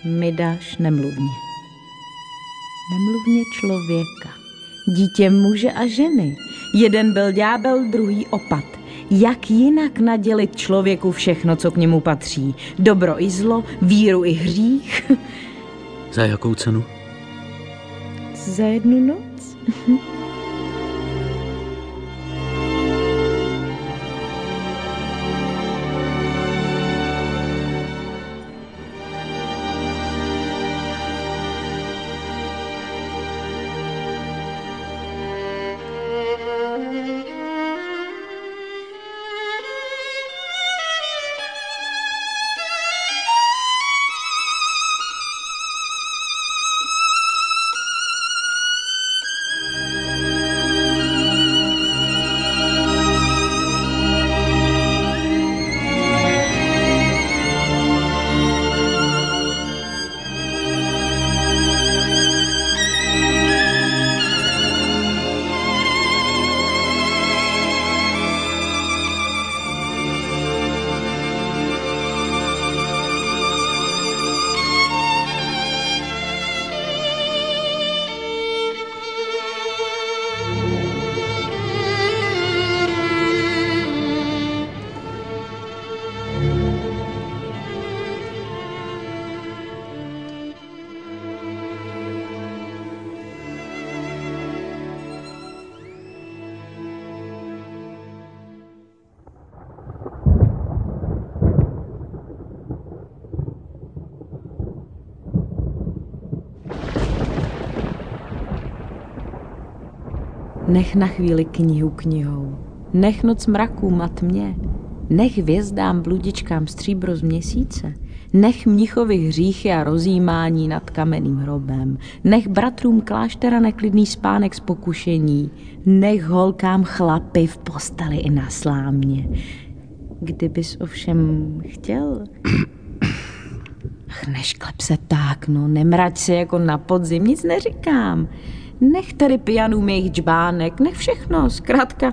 mi dáš nemluvně. Nemluvně člověka. Dítě muže a ženy. Jeden byl ďábel, druhý opat. Jak jinak nadělit člověku všechno, co k němu patří? Dobro i zlo, víru i hřích? Za jakou cenu? Za jednu noc? Nech na chvíli knihu knihou, nech noc mrakům a tmě, nech hvězdám bludičkám stříbro z měsíce, nech mnichovi hříchy a rozjímání nad kamenným hrobem, nech bratrům kláštera neklidný spánek z pokušení, nech holkám chlapy v posteli i na slámě. Kdybys ovšem chtěl... Ach, nešklep se tak, no, nemrať se jako na podzim, nic neříkám. Nech tady pianům jejich džbánek, nech všechno, zkrátka.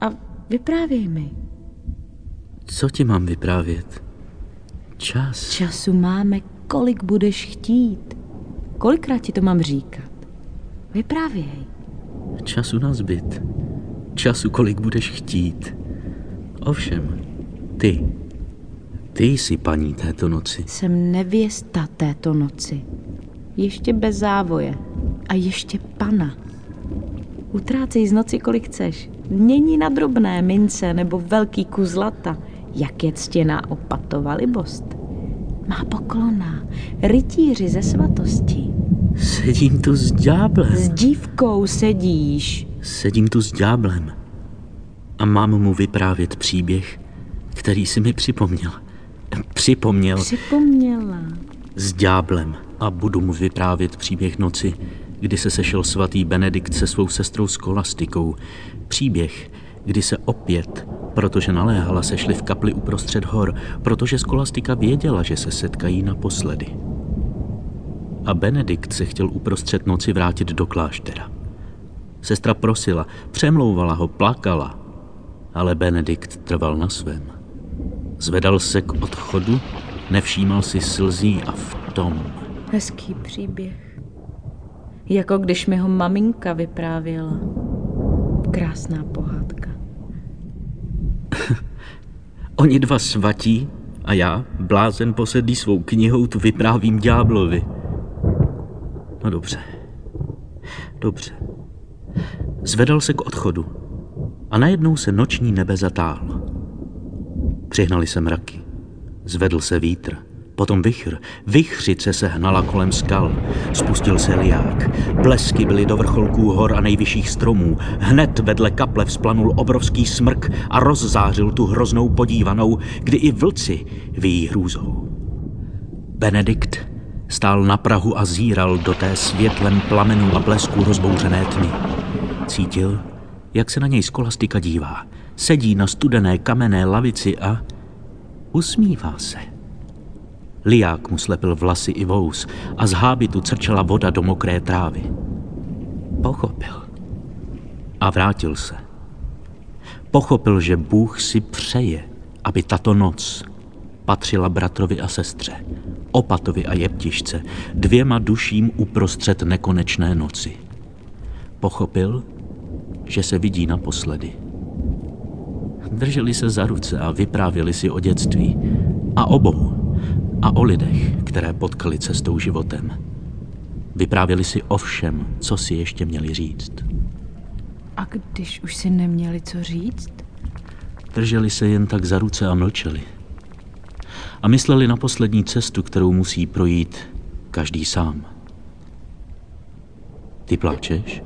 A Vyprávěj mi. Co ti mám vyprávět? Čas. Času máme, kolik budeš chtít. Kolikrát ti to mám říkat? Vyprávěj. Času na zbyt. Času, kolik budeš chtít. Ovšem, ty. Ty jsi paní této noci. Jsem nevěsta této noci. Ještě bez závoje. A ještě pana. Utrácej z noci, kolik chceš. Mění na drobné mince nebo velký kus zlata, jak je ctěná opatova libost. Má poklona, rytíři ze svatosti. Sedím tu s ďáblem. S dívkou sedíš. Sedím tu s ďáblem. A mám mu vyprávět příběh, který si mi připomněl. Připomněl. Připomněla. S ďáblem. A budu mu vyprávět příběh noci, kdy se sešel svatý Benedikt se svou sestrou Skolastikou. Příběh, kdy se opět, protože naléhala, sešli v kapli uprostřed hor, protože Skolastika věděla, že se setkají naposledy. A Benedikt se chtěl uprostřed noci vrátit do kláštera. Sestra prosila, přemlouvala ho, plakala, ale Benedikt trval na svém. Zvedal se k odchodu, nevšímal si slzí a v tom... Hezký příběh. Jako když mi ho maminka vyprávěla. Krásná pohádka. Oni dva svatí a já, blázen posedlý svou knihou, tu vyprávím ďáblovi. No dobře. Dobře. Zvedal se k odchodu a najednou se noční nebe zatáhlo. Přihnali se mraky. Zvedl se vítr. Potom vychr. Vychřice se hnala kolem skal. Spustil se liák. Blesky byly do vrcholků hor a nejvyšších stromů. Hned vedle kaple vzplanul obrovský smrk a rozzářil tu hroznou podívanou, kdy i vlci vyjí hrůzou. Benedikt stál na Prahu a zíral do té světlem plamenů a blesku rozbouřené tmy. Cítil, jak se na něj skolastika dívá. Sedí na studené kamenné lavici a usmívá se. Liák mu slepil vlasy i vous a z hábitu crčela voda do mokré trávy. Pochopil. A vrátil se. Pochopil, že Bůh si přeje, aby tato noc patřila bratrovi a sestře, opatovi a jeptišce, dvěma duším uprostřed nekonečné noci. Pochopil, že se vidí naposledy. Drželi se za ruce a vyprávěli si o dětství a obou a o lidech, které potkali cestou životem. Vyprávěli si o všem, co si ještě měli říct. A když už si neměli co říct? Drželi se jen tak za ruce a mlčeli. A mysleli na poslední cestu, kterou musí projít každý sám. Ty pláčeš?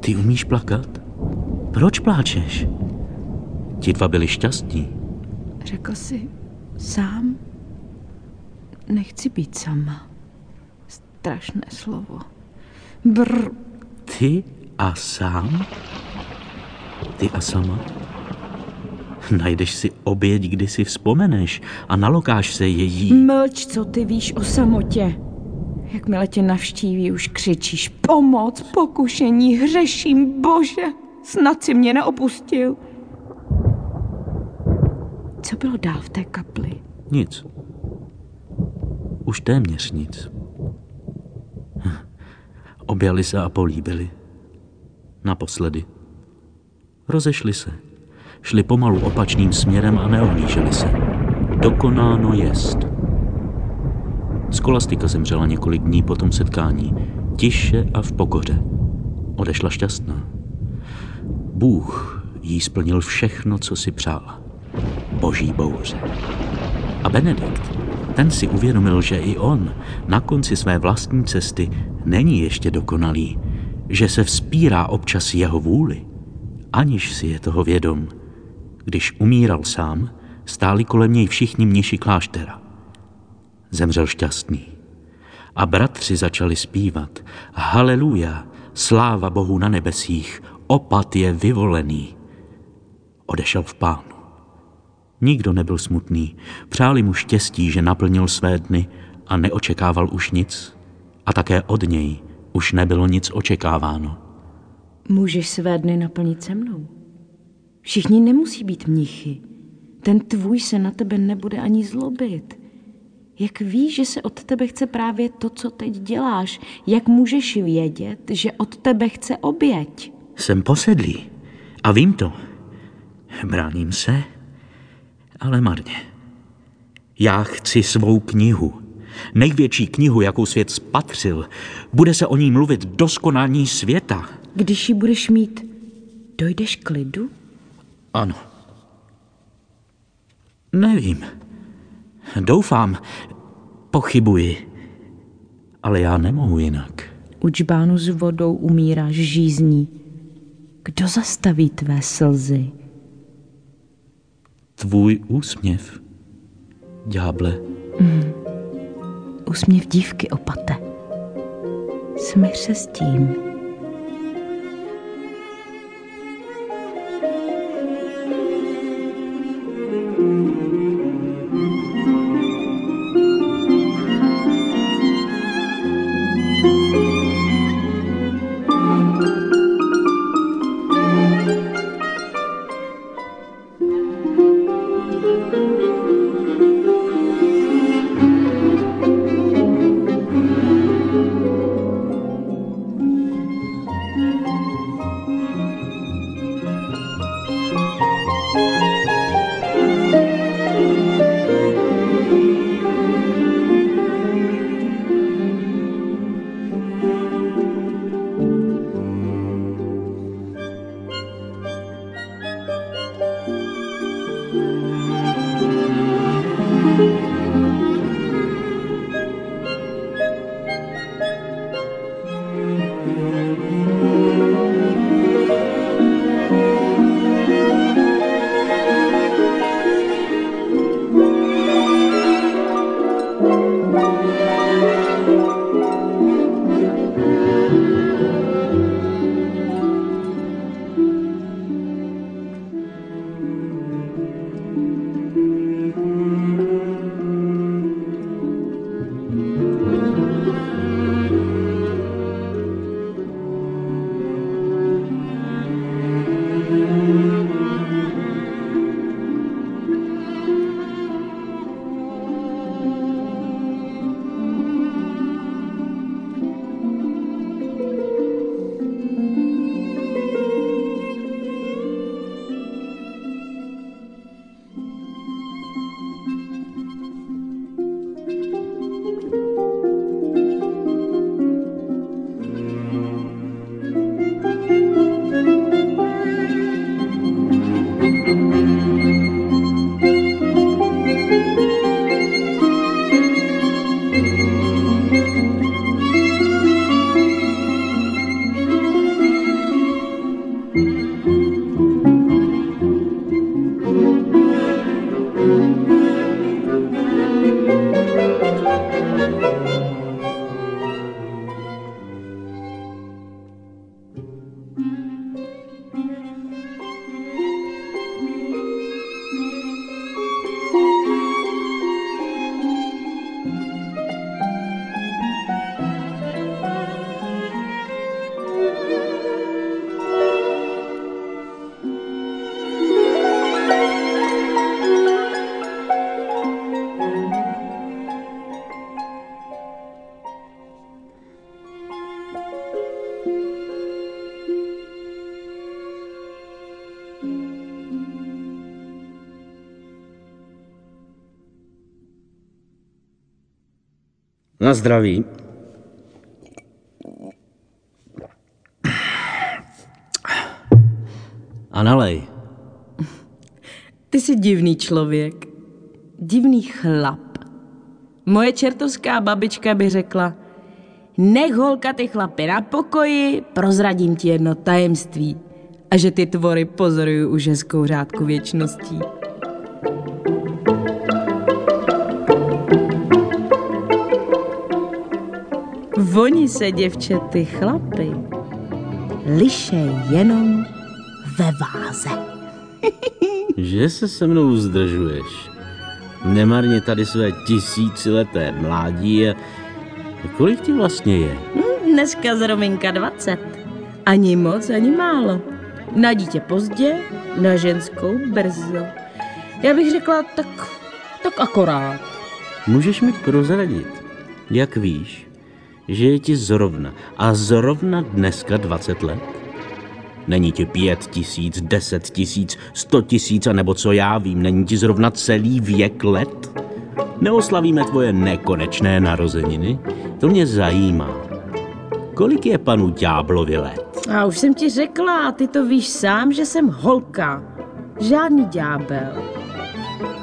Ty umíš plakat? Proč pláčeš? Ti dva byli šťastní. Řekl jsi sám? Nechci být sama. Strašné slovo. Brr. Ty a sám? Ty a sama? Najdeš si oběť, kdy si vzpomeneš a nalokáš se její. Mlč, co ty víš o samotě. Jakmile tě navštíví, už křičíš pomoc, pokušení, hřeším, bože, snad si mě neopustil. Co bylo dál v té kapli? Nic. Už téměř nic. Objali se a políbili. Naposledy. Rozešli se. Šli pomalu opačným směrem a neohlíželi se. Dokonáno jest. Skolastika zemřela několik dní po tom setkání. Tiše a v pokoře. Odešla šťastná. Bůh jí splnil všechno, co si přála. Boží bouře. A Benedikt, ten si uvědomil, že i on na konci své vlastní cesty není ještě dokonalý, že se vzpírá občas jeho vůli, aniž si je toho vědom. Když umíral sám, stáli kolem něj všichni mniši kláštera. Zemřel šťastný. A bratři začali zpívat Haleluja, sláva Bohu na nebesích, opat je vyvolený. Odešel v pánu. Nikdo nebyl smutný. Přáli mu štěstí, že naplnil své dny a neočekával už nic. A také od něj už nebylo nic očekáváno. Můžeš své dny naplnit se mnou. Všichni nemusí být mnichy. Ten tvůj se na tebe nebude ani zlobit. Jak víš, že se od tebe chce právě to, co teď děláš? Jak můžeš vědět, že od tebe chce oběť? Jsem posedlý a vím to. Bráním se, ale marně. Já chci svou knihu. Největší knihu, jakou svět spatřil. Bude se o ní mluvit doskonání světa. Když ji budeš mít, dojdeš k lidu? Ano. Nevím. Doufám. Pochybuji. Ale já nemohu jinak. U džbánu s vodou umíráš žízní. Kdo zastaví tvé slzy? Tvůj úsměv, ďáble. Úsměv dívky opate. Smíř se s tím. Zdraví. A nalej. Ty jsi divný člověk. Divný chlap. Moje čertovská babička by řekla, nech holka ty chlapy na pokoji, prozradím ti jedno tajemství. A že ty tvory pozoruju už hezkou řádku věčností. Oni se, děvče, ty chlapy, liše jenom ve váze. Že se se mnou zdržuješ. Nemarně tady své tisícileté mládí a kolik ti vlastně je? Hm, Dneska zrominka 20. Ani moc, ani málo. Na dítě pozdě, na ženskou brzo. Já bych řekla tak, tak akorát. Můžeš mi prozradit, jak víš, že je ti zrovna a zrovna dneska 20 let? Není ti pět tisíc, deset tisíc, sto tisíc a nebo co já vím, není ti zrovna celý věk let? Neoslavíme tvoje nekonečné narozeniny? To mě zajímá. Kolik je panu ďáblovi let? A už jsem ti řekla, a ty to víš sám, že jsem holka. Žádný ďábel.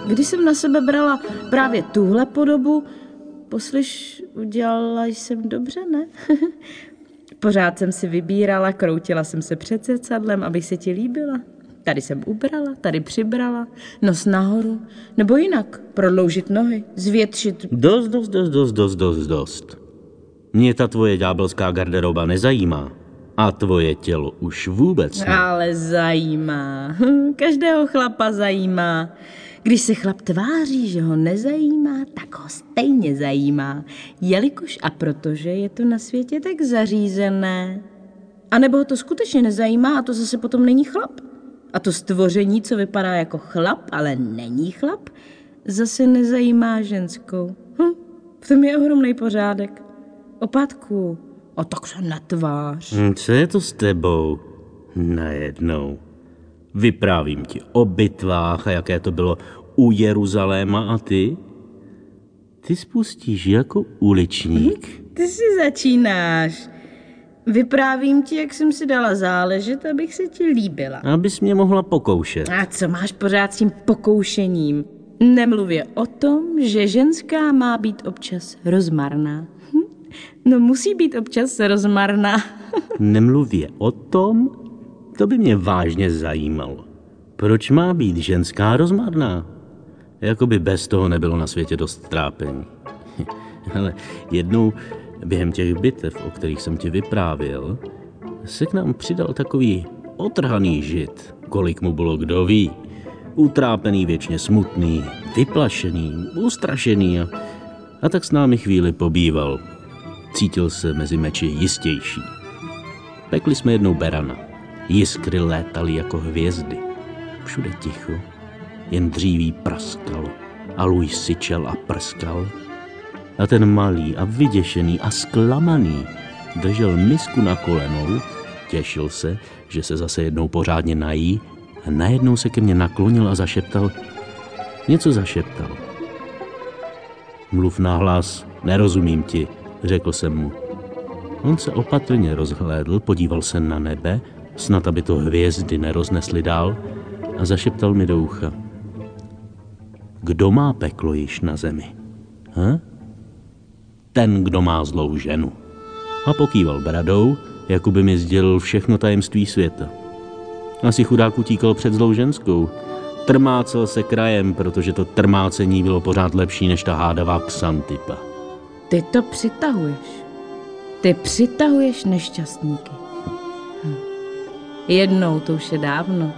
Když jsem na sebe brala právě tuhle podobu, poslyš, udělala jsem dobře, ne? Pořád jsem si vybírala, kroutila jsem se před zrcadlem, abych se ti líbila. Tady jsem ubrala, tady přibrala, nos nahoru, nebo jinak, prodloužit nohy, zvětšit. Dost, dost, dost, dost, dost, dost, dost. Mě ta tvoje ďábelská garderoba nezajímá. A tvoje tělo už vůbec ne. Ale zajímá. Každého chlapa zajímá. Když se chlap tváří, že ho nezajímá, tak ho stejně zajímá, jelikož a protože je to na světě tak zařízené. A nebo ho to skutečně nezajímá a to zase potom není chlap. A to stvoření, co vypadá jako chlap, ale není chlap, zase nezajímá ženskou. Hm, v tom je ohromný pořádek. Opátku, a tak se netvář. Hm, Co je to s tebou? Najednou. Vyprávím ti o bitvách a jaké to bylo u Jeruzaléma a ty? Ty spustíš jako uličník. Ty si začínáš. Vyprávím ti, jak jsem si dala záležet, abych se ti líbila. Abys mě mohla pokoušet. A co máš pořád s tím pokoušením? Nemluvě o tom, že ženská má být občas rozmarná. Hm? No musí být občas rozmarná. Nemluvě o tom, to by mě vážně zajímalo. Proč má být ženská rozmarná? Jakoby bez toho nebylo na světě dost trápení. Ale jednou během těch bitev, o kterých jsem ti vyprávěl, se k nám přidal takový otrhaný žid, kolik mu bylo kdo ví. Utrápený, věčně smutný, vyplašený, ustrašený a, a tak s námi chvíli pobýval. Cítil se mezi meči jistější. Pekli jsme jednou berana. Jiskry létaly jako hvězdy. Všude ticho, jen dříví praskalo a Louis syčel a prskal. A ten malý a vyděšený a zklamaný držel misku na kolenou, těšil se, že se zase jednou pořádně nají a najednou se ke mně naklonil a zašeptal. Něco zašeptal. Mluv nahlas, nerozumím ti, řekl jsem mu. On se opatrně rozhlédl, podíval se na nebe, snad aby to hvězdy neroznesly dál, a zašeptal mi do ucha. Kdo má peklo již na zemi? Ha? Ten, kdo má zlou ženu. A pokýval bradou, jako by mi sdělil všechno tajemství světa. Asi chudák utíkal před zlou ženskou. Trmácel se krajem, protože to trmácení bylo pořád lepší než ta hádavá Xantipa. Ty to přitahuješ. Ty přitahuješ nešťastníky. Jednou, to už je dávno,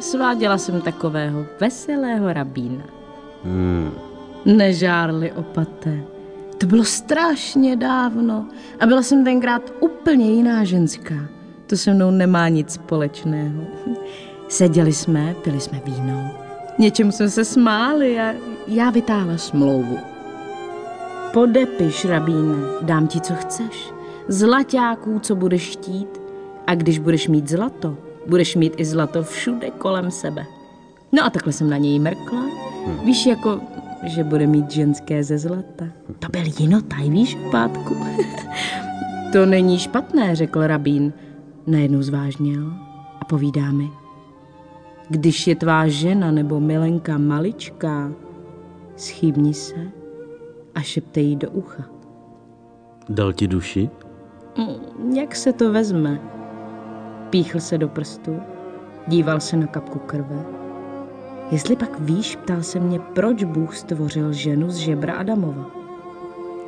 sváděla jsem takového veselého rabína. Hmm. Nežárli opaté. To bylo strašně dávno a byla jsem tenkrát úplně jiná ženská. To se mnou nemá nic společného. Seděli jsme, pili jsme víno, něčemu jsme se smáli a já vytáhla smlouvu. Podepiš, rabíne, dám ti, co chceš. Zlaťáků, co budeš chtít. A když budeš mít zlato, budeš mít i zlato všude kolem sebe. No a takhle jsem na něj mrkla. Víš, jako, že bude mít ženské ze zlata. To byl jinotaj, víš, pátku. to není špatné, řekl rabín. Najednou zvážněl a povídá mi. Když je tvá žena nebo milenka maličká, schýbni se a šeptej jí do ucha. Dal ti duši? Mm, Jak se to vezme? Píchl se do prstu, díval se na kapku krve. Jestli pak víš, ptal se mě, proč Bůh stvořil ženu z žebra Adamova.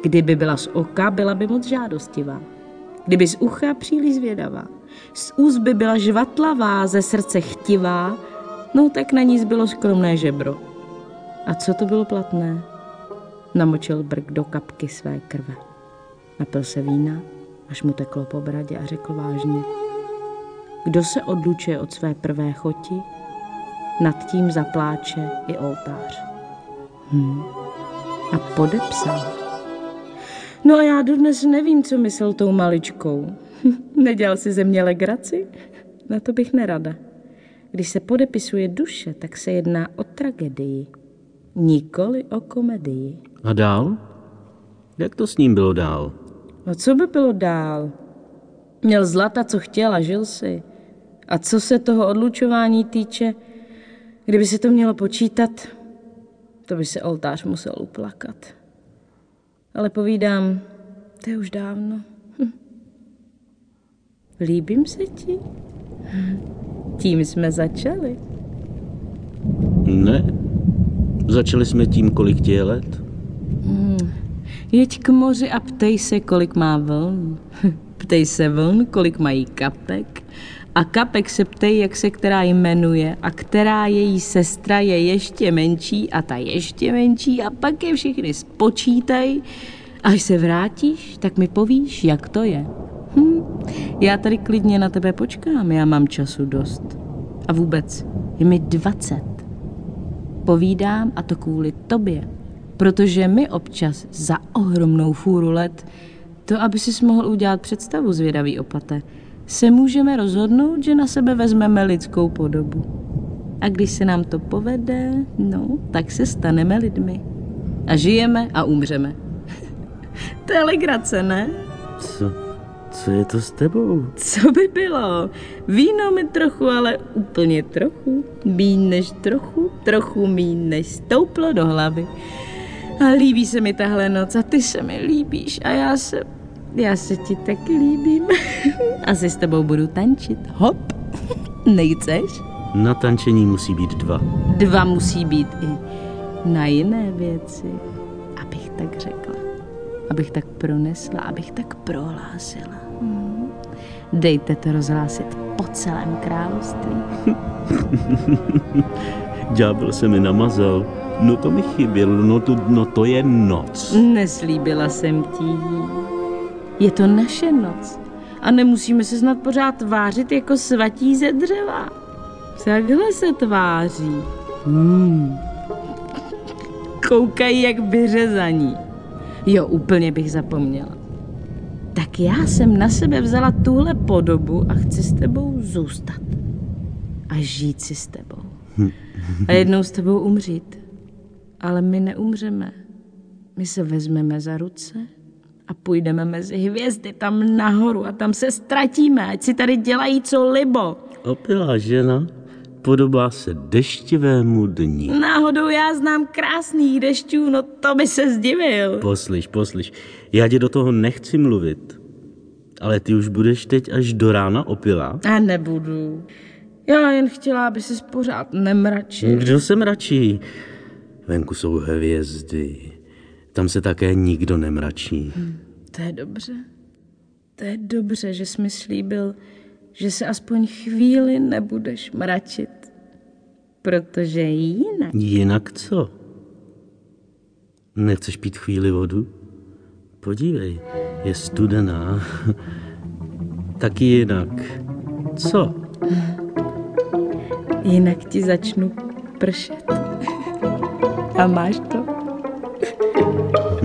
Kdyby byla z oka, byla by moc žádostivá. Kdyby z ucha, příliš zvědavá. Z úst by byla žvatlavá, ze srdce chtivá, no tak na ní zbylo skromné žebro. A co to bylo platné? Namočil brk do kapky své krve. Napil se vína až mu teklo po bradě a řekl vážně. Kdo se odlučuje od své prvé choti, nad tím zapláče i oltář. Hmm. A podepsal. No a já dodnes nevím, co myslel tou maličkou. Nedělal si ze mě legraci? Na to bych nerada. Když se podepisuje duše, tak se jedná o tragedii, nikoli o komedii. A dál? Jak to s ním bylo dál? No co by bylo dál? Měl zlata, co chtěl a žil si. A co se toho odlučování týče, kdyby se to mělo počítat, to by se oltář musel uplakat. Ale povídám, to je už dávno. Hm. Líbím se ti? Tím jsme začali. Ne. Začali jsme tím, kolik ti je let. Hmm. Jeď k moři a ptej se, kolik má vln. Ptej se vln, kolik mají kapek. A kapek se ptej, jak se která jmenuje a která její sestra je ještě menší a ta ještě menší a pak je všichni spočítaj. Až se vrátíš, tak mi povíš, jak to je. Hm, já tady klidně na tebe počkám, já mám času dost. A vůbec, je mi dvacet. Povídám a to kvůli tobě, protože mi občas za ohromnou fůru let, to, aby si mohl udělat představu zvědavý opate, se můžeme rozhodnout, že na sebe vezmeme lidskou podobu. A když se nám to povede, no, tak se staneme lidmi. A žijeme a umřeme. to je legrace, ne? Co, co je to s tebou? Co by bylo? Víno mi trochu, ale úplně trochu. Míň než trochu, trochu míň než stouplo do hlavy. A líbí se mi tahle noc a ty se mi líbíš a já se já se ti taky líbím. Asi s tebou budu tančit. Hop. Nechceš? Na tančení musí být dva. Dva musí být i na jiné věci. Abych tak řekla. Abych tak pronesla, abych tak prohlásila. Hmm. Dejte to rozhlásit po celém království. Ďábel se mi namazal. No to mi chybělo, no to, no to je noc. Neslíbila jsem ti je to naše noc. A nemusíme se snad pořád tvářit jako svatí ze dřeva. Takhle se tváří. Hmm. Koukají jak vyřezaní. Jo, úplně bych zapomněla. Tak já jsem na sebe vzala tuhle podobu a chci s tebou zůstat. A žít si s tebou. A jednou s tebou umřít. Ale my neumřeme. My se vezmeme za ruce a půjdeme mezi hvězdy tam nahoru a tam se ztratíme, ať si tady dělají co libo. Opilá žena podobá se deštivému dní. Náhodou já znám krásných dešťů, no to by se zdivil. Poslyš, poslyš, já tě do toho nechci mluvit, ale ty už budeš teď až do rána opilá. A nebudu. Já jen chtěla, aby si pořád nemračil. Kdo se mračí? Venku jsou hvězdy. Tam se také nikdo nemračí. Hmm, to je dobře. To je dobře, že jsi mi slíbil, že se aspoň chvíli nebudeš mračit. Protože jinak... Jinak co? Nechceš pít chvíli vodu? Podívej, je studená. Taky jinak. Co? Jinak ti začnu pršet. A máš to?